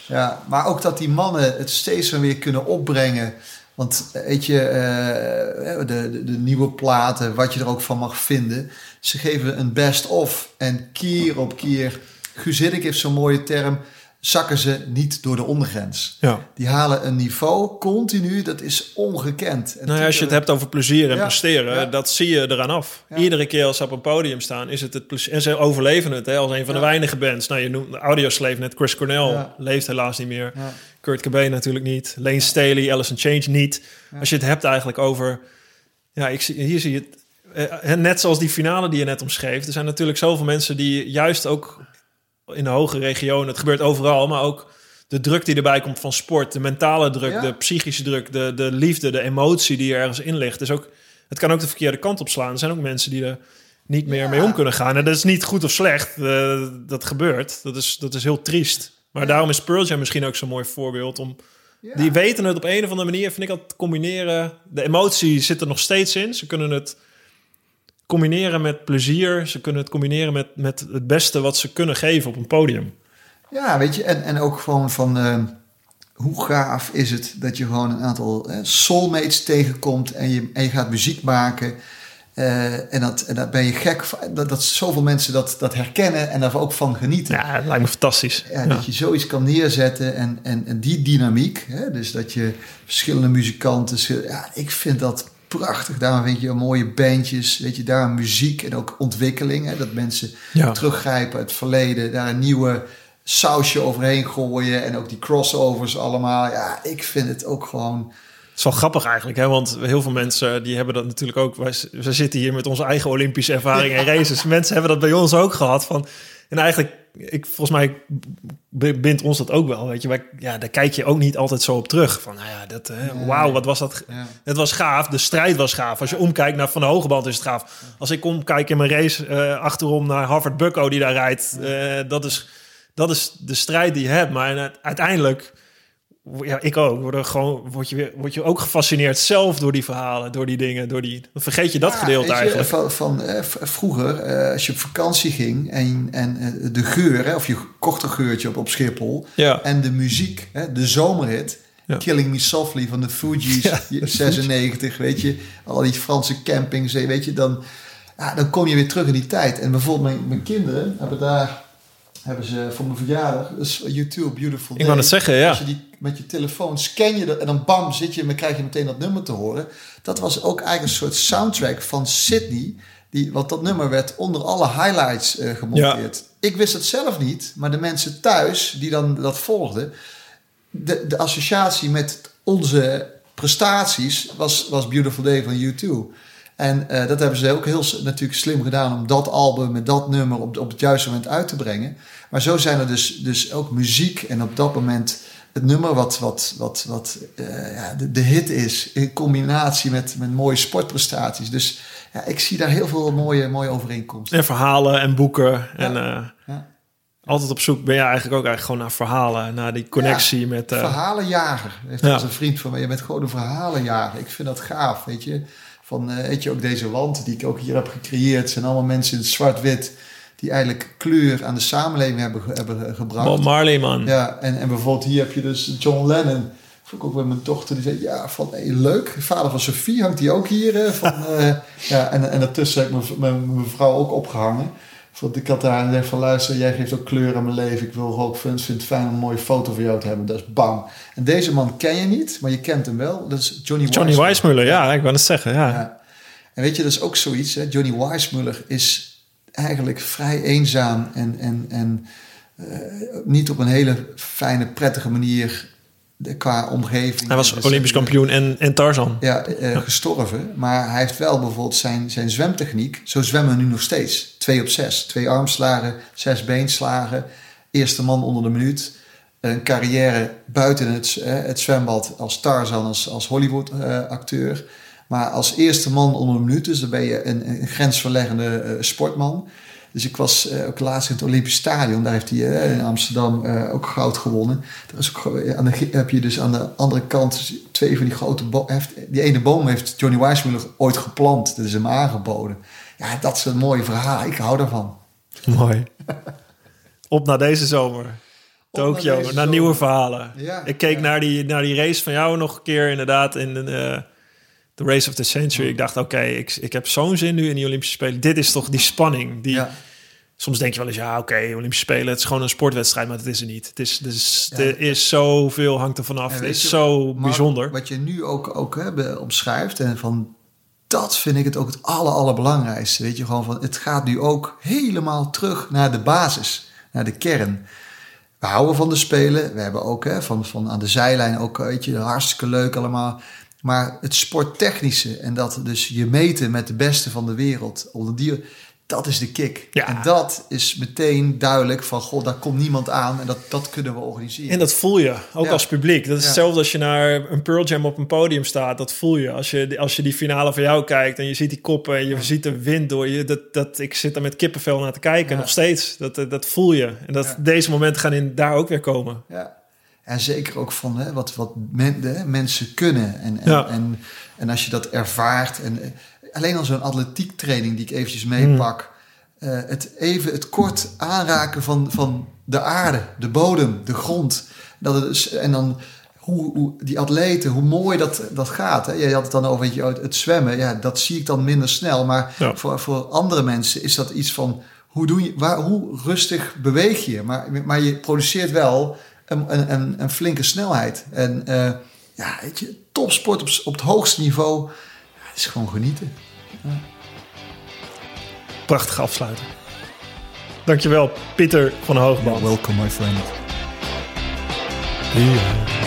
Ja, maar ook dat die mannen het steeds weer kunnen opbrengen. Want weet je, eh, de, de, de nieuwe platen, wat je er ook van mag vinden. Ze geven een best-of. En keer op keer, Hiddink heeft zo'n mooie term, zakken ze niet door de ondergrens. Ja. Die halen een niveau continu, dat is ongekend. En Nou ja, als je het hebt over plezier en Ja, presteren, ja. dat zie je eraan af. Iedere keer als ze op een podium staan, is het het plezier. En ze overleven het hè, als een van de weinige bands. Nou, je noemt Audioslave net. Chris Cornell leeft helaas niet meer. Kurt Cobain natuurlijk niet. Lane Staley, Alice in Change niet. Ja. Als je het hebt eigenlijk over... Ja, ik zie, hier zie je het. eh, net zoals die finale die je net omschreef. Er zijn natuurlijk zoveel mensen die juist ook in de hoge regionen... Het gebeurt overal, maar ook de druk die erbij komt van sport. De mentale druk, Ja. de psychische druk, de, de liefde, de emotie die er ergens in ligt. Dus ook, het kan ook de verkeerde kant op slaan. Er zijn ook mensen die er niet meer Ja. mee om kunnen gaan. En dat is niet goed of slecht. eh, dat gebeurt. Dat is, dat is heel triest. Maar Ja. daarom is Pearl Jam misschien ook zo'n mooi voorbeeld om... Ja. Die weten het op een of andere manier, vind ik, dat combineren. De emotie zit er nog steeds in. Ze kunnen het combineren met plezier. Ze kunnen het combineren met, met het beste wat ze kunnen geven op een podium. Ja, weet je, en, en ook gewoon van eh, hoe gaaf is het dat je gewoon een aantal eh, soulmates tegenkomt en je, en je gaat muziek maken. Eh, en, dat, en daar ben je gek van, dat, dat zoveel mensen dat, dat herkennen en daar ook van genieten. Ja, het lijkt me fantastisch. Ja, Ja. Dat je zoiets kan neerzetten en, en, en die dynamiek, hè, dus dat je verschillende muzikanten, ja, ik vind dat prachtig. Daarom vind je mooie bandjes, weet je, daar muziek en ook ontwikkeling, hè, dat mensen Ja. teruggrijpen uit het verleden, daar een nieuwe sausje overheen gooien en ook die crossovers allemaal. Ja, ik vind het ook gewoon. Het is wel grappig eigenlijk, hè? want heel veel mensen die hebben dat natuurlijk ook. Wij, wij zitten hier met onze eigen Olympische ervaring en races. Mensen hebben dat bij ons ook gehad. Van, en eigenlijk ik, volgens mij bindt ons dat ook wel. Weet je, wij, ja, daar kijk je ook niet altijd zo op terug. Van, nou ja, dat, hè, wauw, wat was dat? Ja. Het was gaaf, de strijd was gaaf. Als je omkijkt naar Van de Hogeband is het gaaf. Als ik omkijk in mijn race eh, achterom naar Harvard Bucko die daar rijdt, eh, dat, is, dat is de strijd die je hebt. Maar uiteindelijk, ja, ik ook, word, er gewoon, word, je weer, word je ook gefascineerd zelf door die verhalen, door die dingen, door die, dan vergeet je dat Ja, gedeelte je, eigenlijk. Van, van, eh, vroeger, eh, als je op vakantie ging en, en eh, de geur, hè, of je kocht een geurtje op, op Schiphol. Ja. En de muziek, hè, de zomerhit. Ja. Killing Me Softly van de je- 96, weet je. Al die Franse campings, weet je. Dan, ja, dan kom je weer terug in die tijd. En bijvoorbeeld mijn, mijn kinderen hebben daar... Hebben ze voor mijn verjaardag, dus YouTube, Beautiful Ik wou het zeggen, ja. Als je die met je telefoon scan je dat en dan bam zit je en dan krijg je meteen dat nummer te horen. Dat was ook eigenlijk een soort soundtrack van Sydney. Die, want dat nummer werd onder alle highlights eh, gemonteerd. Ik wist het zelf niet, maar de mensen thuis die dan dat volgden, de, de associatie met onze prestaties was, was Beautiful Day van U2. En eh, dat hebben ze ook heel natuurlijk slim gedaan om dat album met dat nummer op, op het juiste moment uit te brengen. Maar zo zijn er dus, dus ook muziek en op dat moment het nummer wat, wat, wat, wat eh, ja, de, de hit is in combinatie met, met mooie sportprestaties. Dus ja, ik zie daar heel veel mooie, mooie overeenkomsten. En verhalen en boeken. En eh, Ja. altijd op zoek ben je eigenlijk ook eigenlijk gewoon naar verhalen. Naar die connectie met... eh, verhalenjager. Heeft Ja. een vriend van mij. Je bent gewoon een verhalenjager. Ik vind dat gaaf, weet je. Van, eh, weet je, ook deze wand die ik ook hier heb gecreëerd... zijn allemaal mensen in zwart-wit... die eigenlijk kleur aan de samenleving hebben, hebben gebracht. Bob Marley, man. Ja, en, en bijvoorbeeld hier heb je dus John Lennon. Ik ook met mijn dochter. Die zei, ja, van hey, leuk. Vader van Sophie hangt die ook hier. Van, [LAUGHS] eh, ja, en, en daartussen heb ik mijn, mijn, mijn vrouw ook opgehangen. Want ik had daar en zeg van luister, jij geeft ook kleur aan mijn leven. Ik wil ook vind, vind het fijn om een mooie foto van jou te hebben. Dat is bang. En deze man ken je niet, maar je kent hem wel. Dat is Johnny, Johnny Weissmuller. Weissmuller, ja, ik wou het zeggen. Ja. Ja. En weet je, dat is ook zoiets. Hè? Johnny Weissmuller is eigenlijk vrij eenzaam en, en, en eh, niet op een hele fijne, prettige manier de- qua omgeving. Hij was Dus, Olympisch eh, kampioen en, en Tarzan. Ja, eh, gestorven. Maar hij heeft wel bijvoorbeeld zijn, zijn zwemtechniek. Zo zwemmen we nu nog steeds. Twee op zes. Twee armslagen, zes beenslagen. Eerste man onder de minuut. Een carrière buiten het, eh, het zwembad als Tarzan, als, als Hollywood-acteur. maar als eerste man onder de minuut. Dus dan ben je een, een grensverleggende sportman. Dus ik was eh, ook laatst in het Olympisch Stadion. Daar heeft hij eh, in Amsterdam eh, ook goud gewonnen. Daar is ook, aan de, heb je dus aan de andere kant twee van die grote bomen. Die ene boom heeft Johnny Weissmuller ooit geplant. Dat is hem aangeboden. Ja, dat is een mooi verhaal. Ik hou daarvan. Mooi. [LAUGHS] Op naar deze zomer. naar Tokio, naar, zomer. nieuwe verhalen. Ja, ik keek ja. naar, die, naar die race van jou nog een keer inderdaad in de, de Race of the Century. Ik dacht, oké, ik, ik heb zo'n zin nu in die Olympische Spelen. Dit is toch die spanning. Die, Ja. Soms denk je wel eens, ja, oké, Olympische Spelen, het is gewoon een sportwedstrijd, maar het is er niet. Het is, het is, Ja. er is zoveel hangt er vanaf. Het is je, zo bijzonder. Wat je nu ook, ook hè, omschrijft. En van dat vind ik het ook het aller, allerbelangrijkste. Weet je, gewoon van het gaat nu ook helemaal terug naar de basis, naar de kern. We houden van de spelen. We hebben ook hè, van, van aan de zijlijn ook, weet je, hartstikke leuk allemaal. Maar het sporttechnische en dat dus je meten met de beste van de wereld, onder die, dat is de kick. Ja. En dat is meteen duidelijk van, god, daar komt niemand aan en dat, dat kunnen we organiseren. En dat voel je, ook Ja. als publiek. Dat is Ja. hetzelfde als je naar een Pearl Jam op een podium staat. Dat voel je. Als je, als je die finale van jou kijkt en je ziet die koppen en je ziet de wind door je. Dat, dat, ik zit er met kippenvel naar te kijken, nog steeds. Dat, dat, dat voel je. En dat, deze momenten gaan in, daar ook weer komen. Ja. En zeker ook van hè, wat, wat men, hè, mensen kunnen. En, en, Ja. en, en als je dat ervaart. En, eh, alleen al zo'n atletiektraining die ik eventjes meepak. Hmm. eh, het even het kort aanraken van, van de aarde, de bodem, de grond. Dat het is, en dan hoe, hoe die atleten, hoe mooi dat, dat gaat. Hè? Je had het dan over je, het zwemmen. Ja, dat zie ik dan minder snel. Maar Ja. voor, voor andere mensen is dat iets van... Hoe, doe je, waar, hoe rustig beweeg je? Maar, maar je produceert wel een, een, een, flinke snelheid. En eh, ja, weet je, topsport op, op het hoogste niveau. Ja, is gewoon genieten. Prachtige afsluiter. Dankjewel, Pieter van Hoogband. Welcome, my friend. Ja.